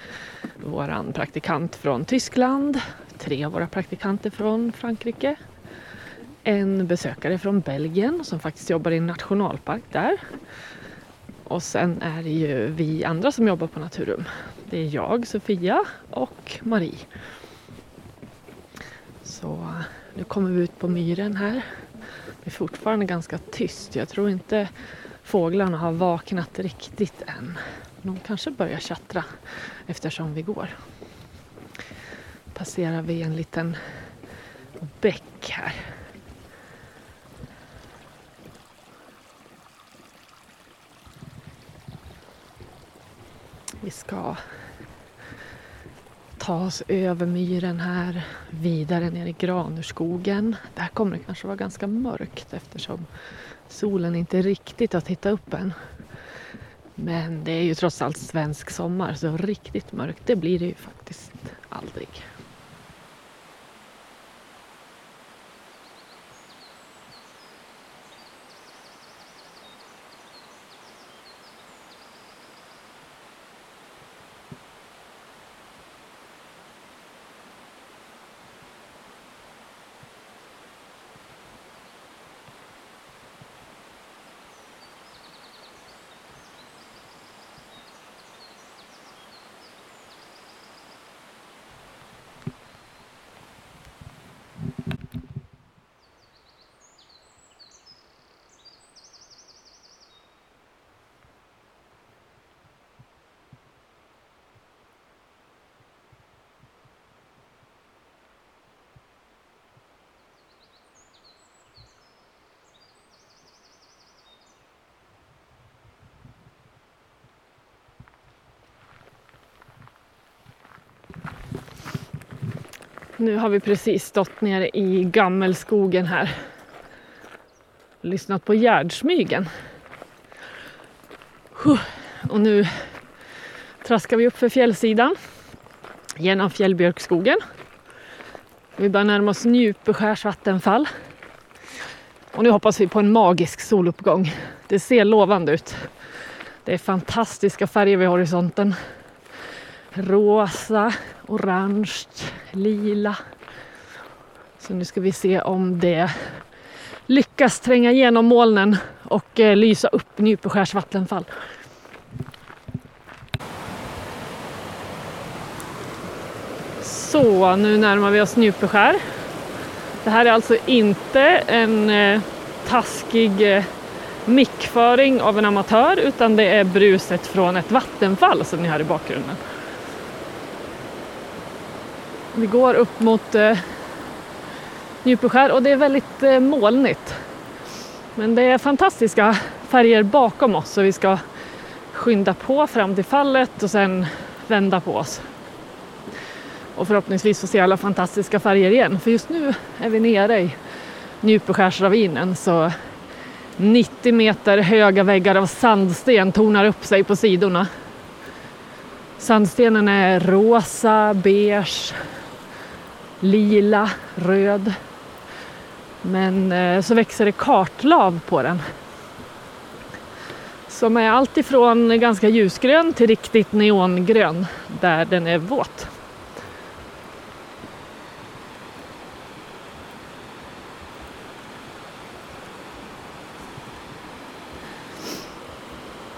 våran praktikant från Tyskland, tre av våra praktikanter från Frankrike en besökare från Belgien som faktiskt jobbar i en nationalpark där. Och sen är det ju vi andra som jobbar på Naturum. Det är jag, Sofia och Marie. Så nu kommer vi ut på myren här. Det är fortfarande ganska tyst. Jag tror inte fåglarna har vaknat riktigt än. De kanske börjar tjattra eftersom vi går. Passerar vi en liten bäck här. Vi ska ta oss över myren här, vidare ner i Granurskogen. Där kommer det kanske vara ganska mörkt eftersom solen inte riktigt har tittat upp än. Men det är ju trots allt svensk sommar så riktigt mörkt det blir det ju faktiskt aldrig. Nu har vi precis stått nere i gammelskogen här. Lyssnat på gärdsmygen. Och nu traskar vi upp för fjällsidan genom fjällbjörkskogen. Vi börjar närma oss Njupeskärs vattenfall. Och nu hoppas vi på en magisk soluppgång. Det ser lovande ut. Det är fantastiska färger vid horisonten. Rosa, orange, lila. Så nu ska vi se om det lyckas tränga igenom molnen och eh, lysa upp Njupeskärs vattenfall. Så, nu närmar vi oss Njupeskär. Det här är alltså inte en eh, taskig eh, mickföring av en amatör utan det är bruset från ett vattenfall som ni hör i bakgrunden. Vi går upp mot eh, Njupeskär och det är väldigt eh, molnigt. Men det är fantastiska färger bakom oss så vi ska skynda på fram till fallet och sen vända på oss. Och förhoppningsvis få se alla fantastiska färger igen. För just nu är vi nere i Njupeskärsravinen så 90 meter höga väggar av sandsten tornar upp sig på sidorna. Sandstenen är rosa, beige, lila, röd. Men eh, så växer det kartlav på den. Som är alltifrån ganska ljusgrön till riktigt neongrön där den är våt.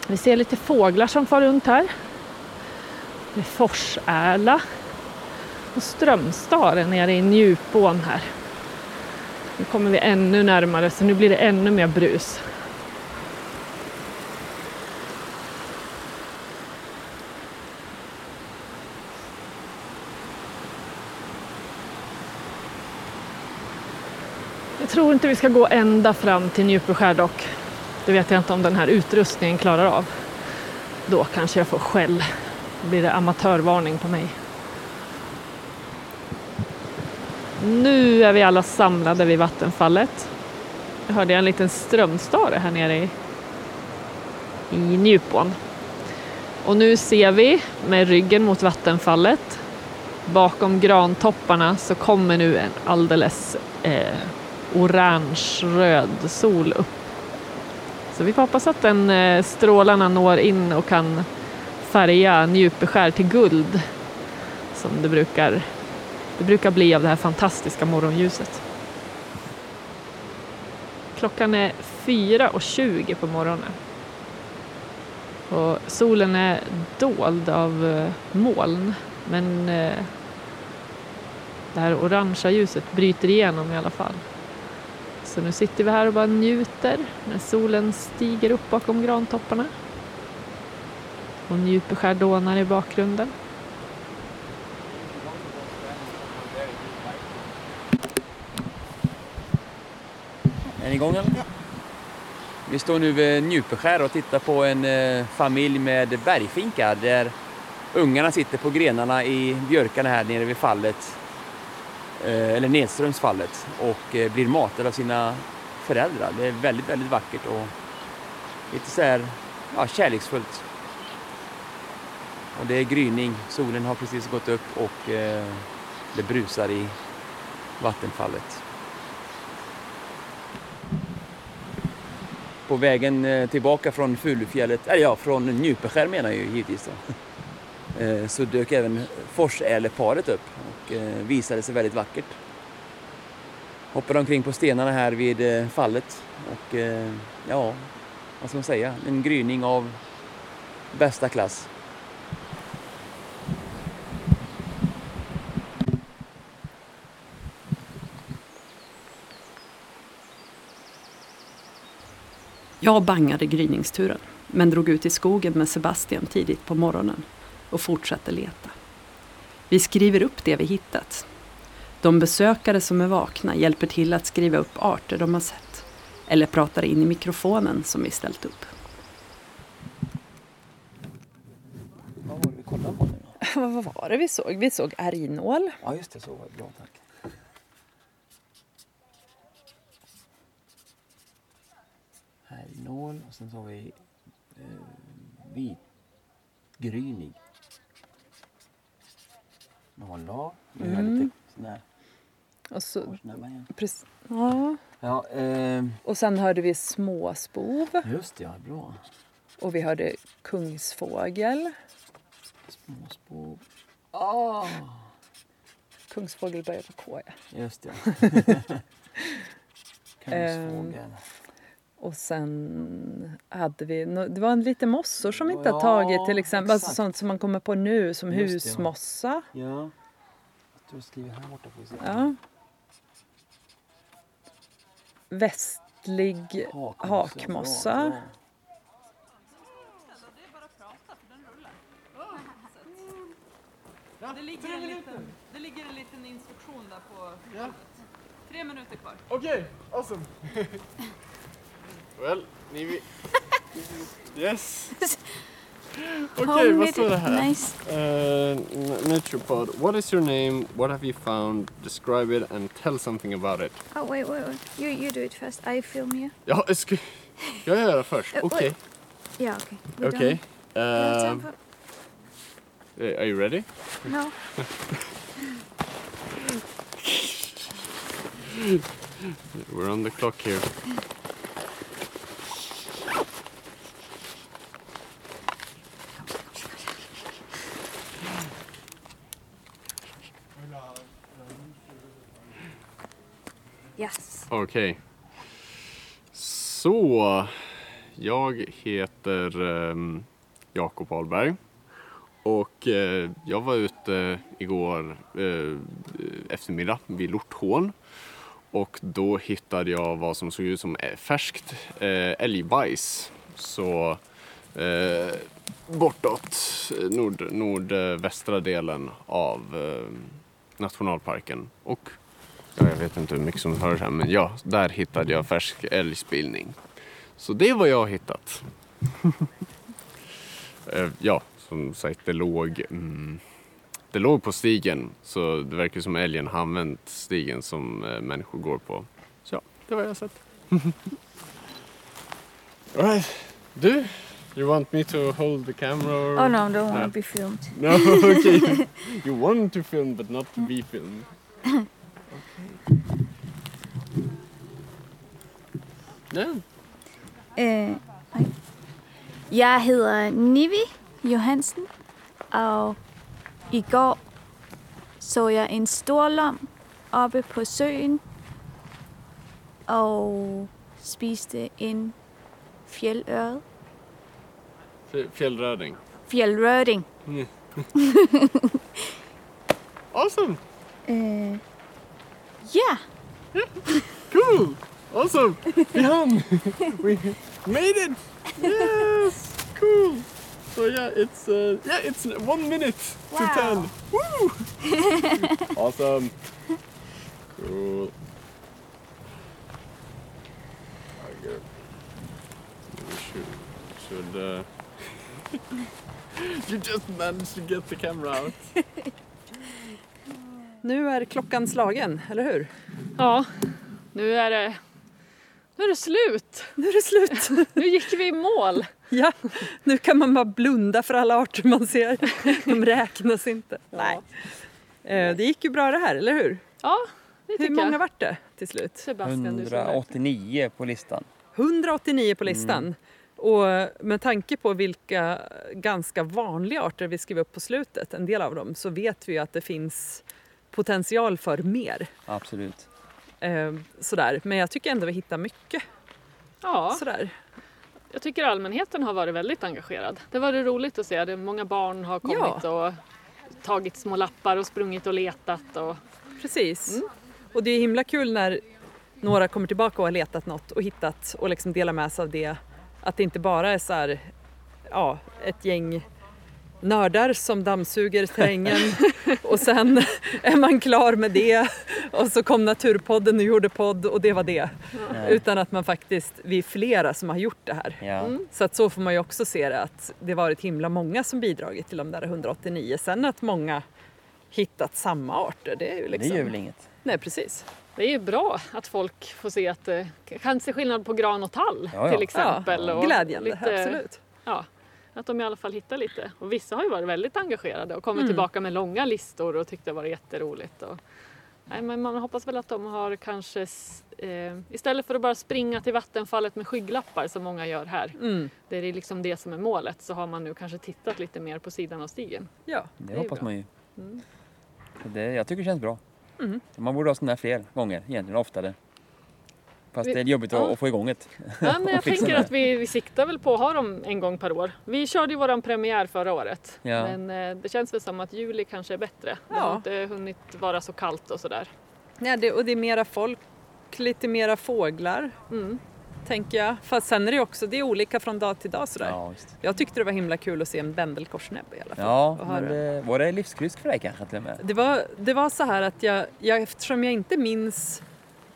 Vi ser lite fåglar som far runt här. Det är forsärla på strömstare nere i Njupån här. Nu kommer vi ännu närmare så nu blir det ännu mer brus. Jag tror inte vi ska gå ända fram till Njupeskär dock. Det vet jag inte om den här utrustningen klarar av. Då kanske jag får skäll. Då blir det amatörvarning på mig. Nu är vi alla samlade vid vattenfallet. Jag hörde en liten strömstare här nere i, i Njupån. Och nu ser vi med ryggen mot vattenfallet. Bakom grantopparna så kommer nu en alldeles eh, orange-röd sol upp. Så vi får hoppas att den eh, strålarna når in och kan färga Njupeskär till guld som det brukar det brukar bli av det här fantastiska morgonljuset. Klockan är 4.20 på morgonen. Och solen är dold av eh, moln men eh, det här orangea ljuset bryter igenom i alla fall. Så nu sitter vi här och bara njuter när solen stiger upp bakom grantopparna. Och Njupeskär dånar i bakgrunden. Är ni igång eller? Ja. Vi står nu vid Njupeskär och tittar på en eh, familj med bergfinkar där ungarna sitter på grenarna i björkarna här nere vid fallet, eh, eller nedströms fallet och eh, blir matade av sina föräldrar. Det är väldigt, väldigt vackert och lite så här ja, kärleksfullt. Och det är gryning, solen har precis gått upp och det brusar i vattenfallet. På vägen eh, tillbaka från Fulufjället, eller ja, från Njupeskär menar jag ju givetvis då. Eh, så dök även Forsäleparet upp och eh, visade sig väldigt vackert. Hoppade omkring på stenarna här vid fallet och ja, vad ska man säga, en gryning av bästa klass. Jag bangade gryningsturen men drog ut i skogen med Sebastian tidigt på morgonen och fortsatte leta. Vi skriver upp det vi hittat. De besökare som är vakna hjälper till att skriva upp arter de har sett eller pratar in i mikrofonen som vi ställt upp. Vad var det vi kollade på nu vad var det vi såg? Vi såg ärgnål. Ja, just det. Så var det. Bra, tack. Härgnål och sen så har vi eh, vitgrynig. Nålar. Nu Mm. lite sån där Och, så, precis, ja. Ja, eh, och sen hörde vi småspov just det. Ja, bra. och vi hörde kungsfågel. Småspov. Ah, Kungsfågel börjar på K. Ja. just det. Ehm, Kungsfågel. Och sen hade vi, det var en lite mossor som vi inte har Ja, tagit till exempel. Alltså sånt som man kommer på nu som Just det, ja. husmossa. Ja. Jag tror jag skriver här borta. Får vi se. Ja. Västlig hakmossa. Bra, bra. Det ligger, en liten, det ligger en liten instruktion där på Ja. Tre minuter kvar. Okay, awesome. well, Nivi. yes. Okay, vad står det här? Nice. Uh, Naturopod. What is your name? What have you found? Describe it and tell something about it. Oh wait, wait, wait. You you do it first. I film you. Ja, jag ska jag göra först. Uh, Okej. wait. Yeah, okay. We Okej. don't- we don't have Um, time eh, are you ready? No. We're on the clock here. Yes. Okej. Så, jag heter um, Jakob Ahlberg. Och eh, jag var ute igår eh, eftermiddag vid Lorthån. Och då hittade jag vad som såg ut som eh, färskt eh, älgbajs. Så eh, bortåt eh, nord, nordvästra delen av eh, nationalparken. Och ja, jag vet inte hur mycket som hörs här men ja, där hittade jag färsk älgspillning. Så det är vad jag har hittat. Eh, ja, som sagt det låg, mm, det låg på stigen så det verkar som älgen har använt stigen som eh, människor går på. Så ja, det var jag har sett. Alright, du, you want me to hold the camera? Or... Oh no, I don't want to be filmed. No, okay. you want to film but not to be filmed. Ja. Øh, nej. Jeg hedder Nivi Johansen, og i går så jeg en storlom oppe på søen og spiste en fjeldørred. Fj- Fjällrädding. Fjeldrøding. Mm. awesome! Øh, ja, Cool! Awesome! Vi hann! We made it! Yes! Cool! So yeah, it's uh, yeah, it's one minute to Wow. ten. Woo! awesome! Cool. Very good. We should should uh, you just managed to get the camera out. Nu är klockan slagen, eller hur? Ja, nu är det, nu är det slut. Nu är det slut. Nu gick vi i mål. Ja, nu kan man bara blunda för alla arter man ser. De räknas inte. Nej. Eh, Det gick ju bra det här, eller hur? Ja, det Hur tycker många jag. vart det till slut? Sebastian, du som är- 189 på listan. 189 på listan. Mm. Och med tanke på vilka ganska vanliga arter vi skrev upp på slutet, en del av dem, så vet vi ju att det finns potential för mer. Absolut. Eh, sådär. Men jag tycker ändå vi hittar mycket. Ja, Sådär. jag tycker allmänheten har varit väldigt engagerad. Det var det roligt att se. Det många barn har kommit och tagit små lappar och sprungit och letat. Och... Precis. Och det är himla kul när några kommer tillbaka och har letat något och hittat och liksom delar med sig av det. Att det inte bara är så här, ja, ett gäng nördar som dammsuger terrängen och sen är man klar med det och så kom Naturpodden och gjorde podd och det var det. Ja. Utan att man faktiskt, vi är flera som har gjort det här. Ja. Mm. Så att så får man ju också se det att det varit himla många som bidragit till de där 189. Sen att många hittat samma arter, det är ju liksom... Det gör väl inget. Nej, precis. Det är ju bra att folk får se att det kan se skillnad på gran och tall Ja, ja. till exempel. Ja, och glädjande, absolut. Ja, att de i alla fall hittar lite. Och vissa har ju varit väldigt engagerade och kommit Mm. tillbaka med långa listor och tyckt det var jätteroligt. Och, nej, men man hoppas väl att de har kanske, eh, istället för att bara springa till vattenfallet med skygglappar som många gör här, Mm. det är liksom det som är målet, så har man nu kanske tittat lite mer på sidan av stigen. Ja, Det ju hoppas bra. man ju. Mm. Det, jag tycker det känns bra. Mm. Man borde ha sådana här fler gånger, egentligen oftare. Fast Vi- det är jobbigt att, ja. att få igång det. Ja, men jag tänker det. att vi, vi siktar väl på att ha dem en gång per år. Vi körde ju våran premiär förra året. Ja. Men eh, det känns väl som att juli kanske är bättre. Det Ja. har inte hunnit vara så kallt och sådär. Ja, det, och det är mera folk, lite mera fåglar. Mm. Tänker jag. Fast sen är det också, det är olika från dag till dag sådär. Ja, just. Jag tyckte det var himla kul att se en bändelkorsnäbb i alla fall. Ja, men det, var det livskryss för dig kanske till och med? Det var, det var så här att jag, jag, eftersom jag inte minns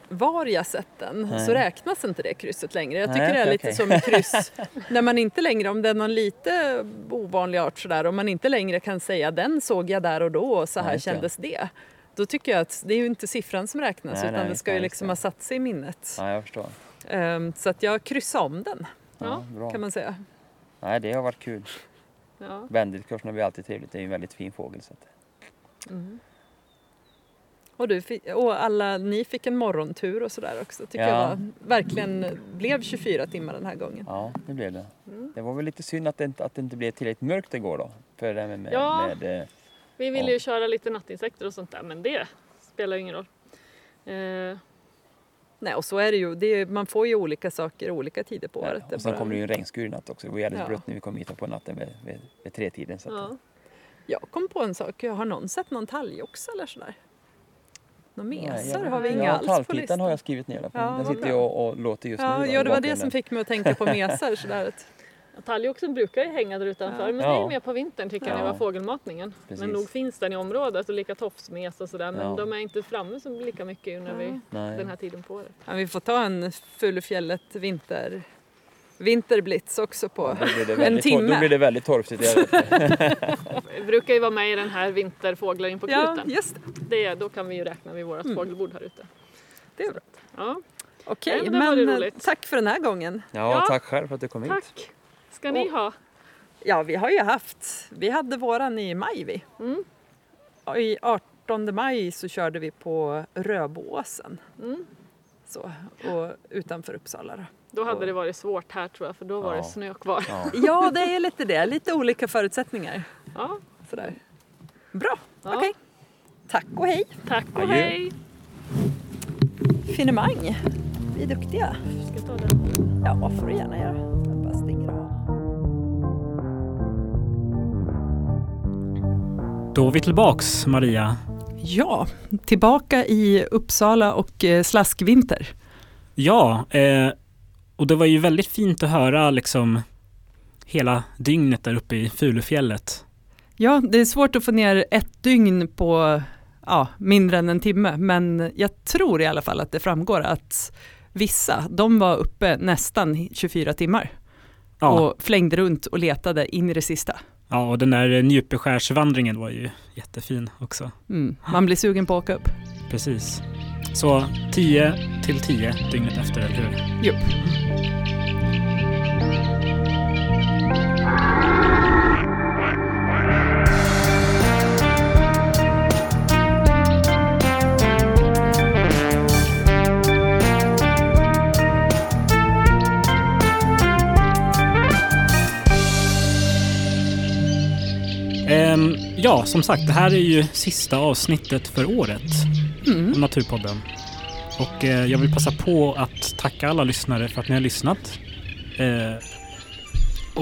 var jag sett den Nej. så räknas inte det krysset längre. Jag tycker Nej, det är lite okej. som med kryss. när man inte längre, om det är någon lite ovanlig art sådär, om man inte längre kan säga den såg jag där och då och så här Nej, kändes det. Då tycker jag att det är ju inte siffran som räknas utan det ska ju liksom ha satt sig i minnet. Ja, jag förstår. Ehm, så att jag kryssade om den, Ja, bra. kan man säga. Nej, det har varit kul. Ja. Bändelkorsen blir alltid trevligt. Det är ju en väldigt fin fågel. Så att... Mm. Och, du fick, och alla ni fick en morgontur och sådär också. Tycker Ja. jag var, verkligen blev 24 timmar den här gången. Ja, det blev det. Mm. Det var väl lite synd att det inte, att det inte blev tillräckligt mörkt igår då. För det med, med, Ja. med eh, Vi ville Ja. ju köra lite nattinsekter och sånt där men det spelar ju ingen roll. Eh, Nej, och så är det ju. Det är, man får ju olika saker olika tider på året. Det och sen bara- kom det ju en regnskur i natt också. Det var jävligt Ja. blött när vi kom hit på natten vid, vid, vid tretiden. Så att, ja. Jag kom på en sak. Har någon sett någon talgoxe eller sådär? Några Nej, mesar jag- har vi inga ja, alls på listan. har jag skrivit ner. Ja, Den sitter bra. och, och låter just Ja, nu. då, ja, det var det som fick mig att tänka på mesar. Sådär. Talgoxen brukar ju hänga där utanför men Ja. det är mer på vintern tycker jag när det var fågelmatningen. Precis. Men nog finns den i området och lika tofsmes och sådär men Ja. de är inte framme så lika mycket när vi, den här tiden på året. Ja, vi får ta en Fulufjället vinter, vinterblitz också på det en timme. då blir det väldigt torftigt. Vi brukar ju vara med i den här vinterfåglar in på Ja, knuten. just det. Då kan vi ju räkna vid vårt Mm. fågelbord här ute. Det är bra. Ja. Okej, Nej, men det men det eh, tack för den här gången. Ja, Ja. tack själv för att du kom hit. Tack! Ska ni Och- ha? Ja, vi har ju haft, vi hade våran i maj vi. Mm. I 18 maj så körde vi på Röboåsen. Mm. Så, och utanför Uppsala då. Då hade det varit svårt här tror jag för då var Ja. det snö kvar. Ja. Ja, det är lite det. Lite olika förutsättningar. Ja. Sådär. Bra, Ja. okej. Tack och hej. Tack och Adjö. hej! Finemang. Vi är duktiga. Ska jag ta den? Ja, får du gärna göra. Jag bara stänger av. Då är vi tillbaks, Maria. Ja, tillbaka i Uppsala och eh, slaskvinter. Ja, eh, och det var ju väldigt fint att höra liksom hela dygnet där uppe i Fulufjället. Ja, det är svårt att få ner ett dygn på ja, mindre än en timme, men jag tror i alla fall att det framgår att vissa, de var uppe nästan 24 timmar Ja. och flängde runt och letade in i det sista. Ja, och den där Njupeskärsvandringen var ju jättefin också. Mm. Man blir sugen på att åka upp. Precis. Så 10 till 10 dygnet efter, eller hur? Jupp. Ehm, ja, som sagt, det här är ju sista avsnittet för året Mm. av Naturpodden. Och eh, jag vill passa på att tacka alla lyssnare för att ni har lyssnat. Eh,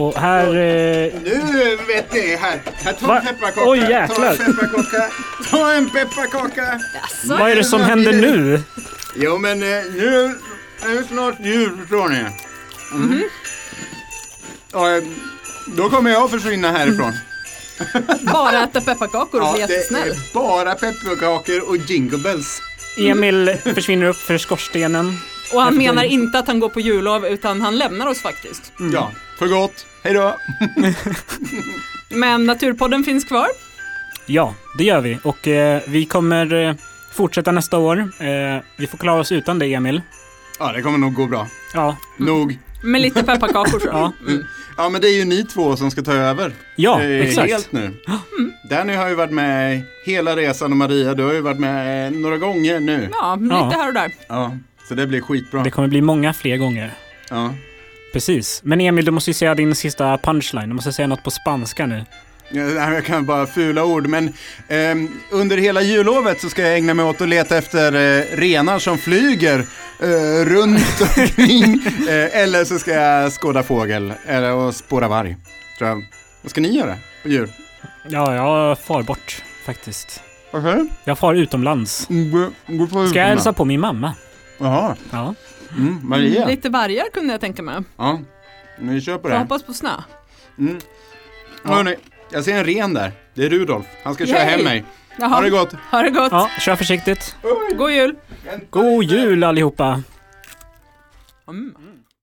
och här... Eh, Nu vet ni här. Här, ta en pepparkaka. Oj, Ta en pepparkaka. Ta en pepparkaka. vad är det som händer nu? Jo men eh, nu är det snart jul förstår ni. Mm. Och, eh, då kommer jag att försvinna härifrån. Bara äta pepparkakor och bli det jättesnäll. är bara pepparkakor och jingle bells. Emil försvinner upp för skorstenen. Och han menar inte att han går på jullov utan han lämnar oss faktiskt. Ja, för gott. Hej då. Men Naturpodden finns kvar. Ja, det gör vi. Och eh, vi kommer eh, fortsätta nästa år. Eh, vi får klara oss utan det, Emil. Ja, det kommer nog gå bra. Ja. Nog. Med lite pepparkakor tror jag. Ja. Mm. Ja, men det är ju ni två som ska ta över. Ja, Eh, exakt. Helt nu. Danny har ju varit med hela resan och Maria, du har ju varit med några gånger nu. Ja, lite Ja. här och där. Ja, så det blir skitbra. Det kommer bli många fler gånger. Ja. Precis. Men Emil, du måste ju säga din sista punchline. Du måste säga något på spanska nu. Ja, Jag kan bara fula ord, men ehm, under hela jullovet så ska jag ägna mig åt att leta efter eh, renar som flyger eh, runt omkring. eh, eller så ska jag skåda fågel, eller och spåra varg. Tror jag. Vad ska ni göra på jul? Ja, jag far bort faktiskt. Varför? Jag far utomlands. Ska jag hälsa på min mamma? Jaha. Ja. Mm, Maria? Lite vargar kunde jag tänka mig. Ja, vi kör på Jag det. hoppas på snö. Mm. Hörrni, jag ser en ren där. Det är Rudolf. Han ska köra Yay! hem mig. Jaha. Ha det gott. Ha det gott. Ja, kör försiktigt. God jul. God jul allihopa! Mm.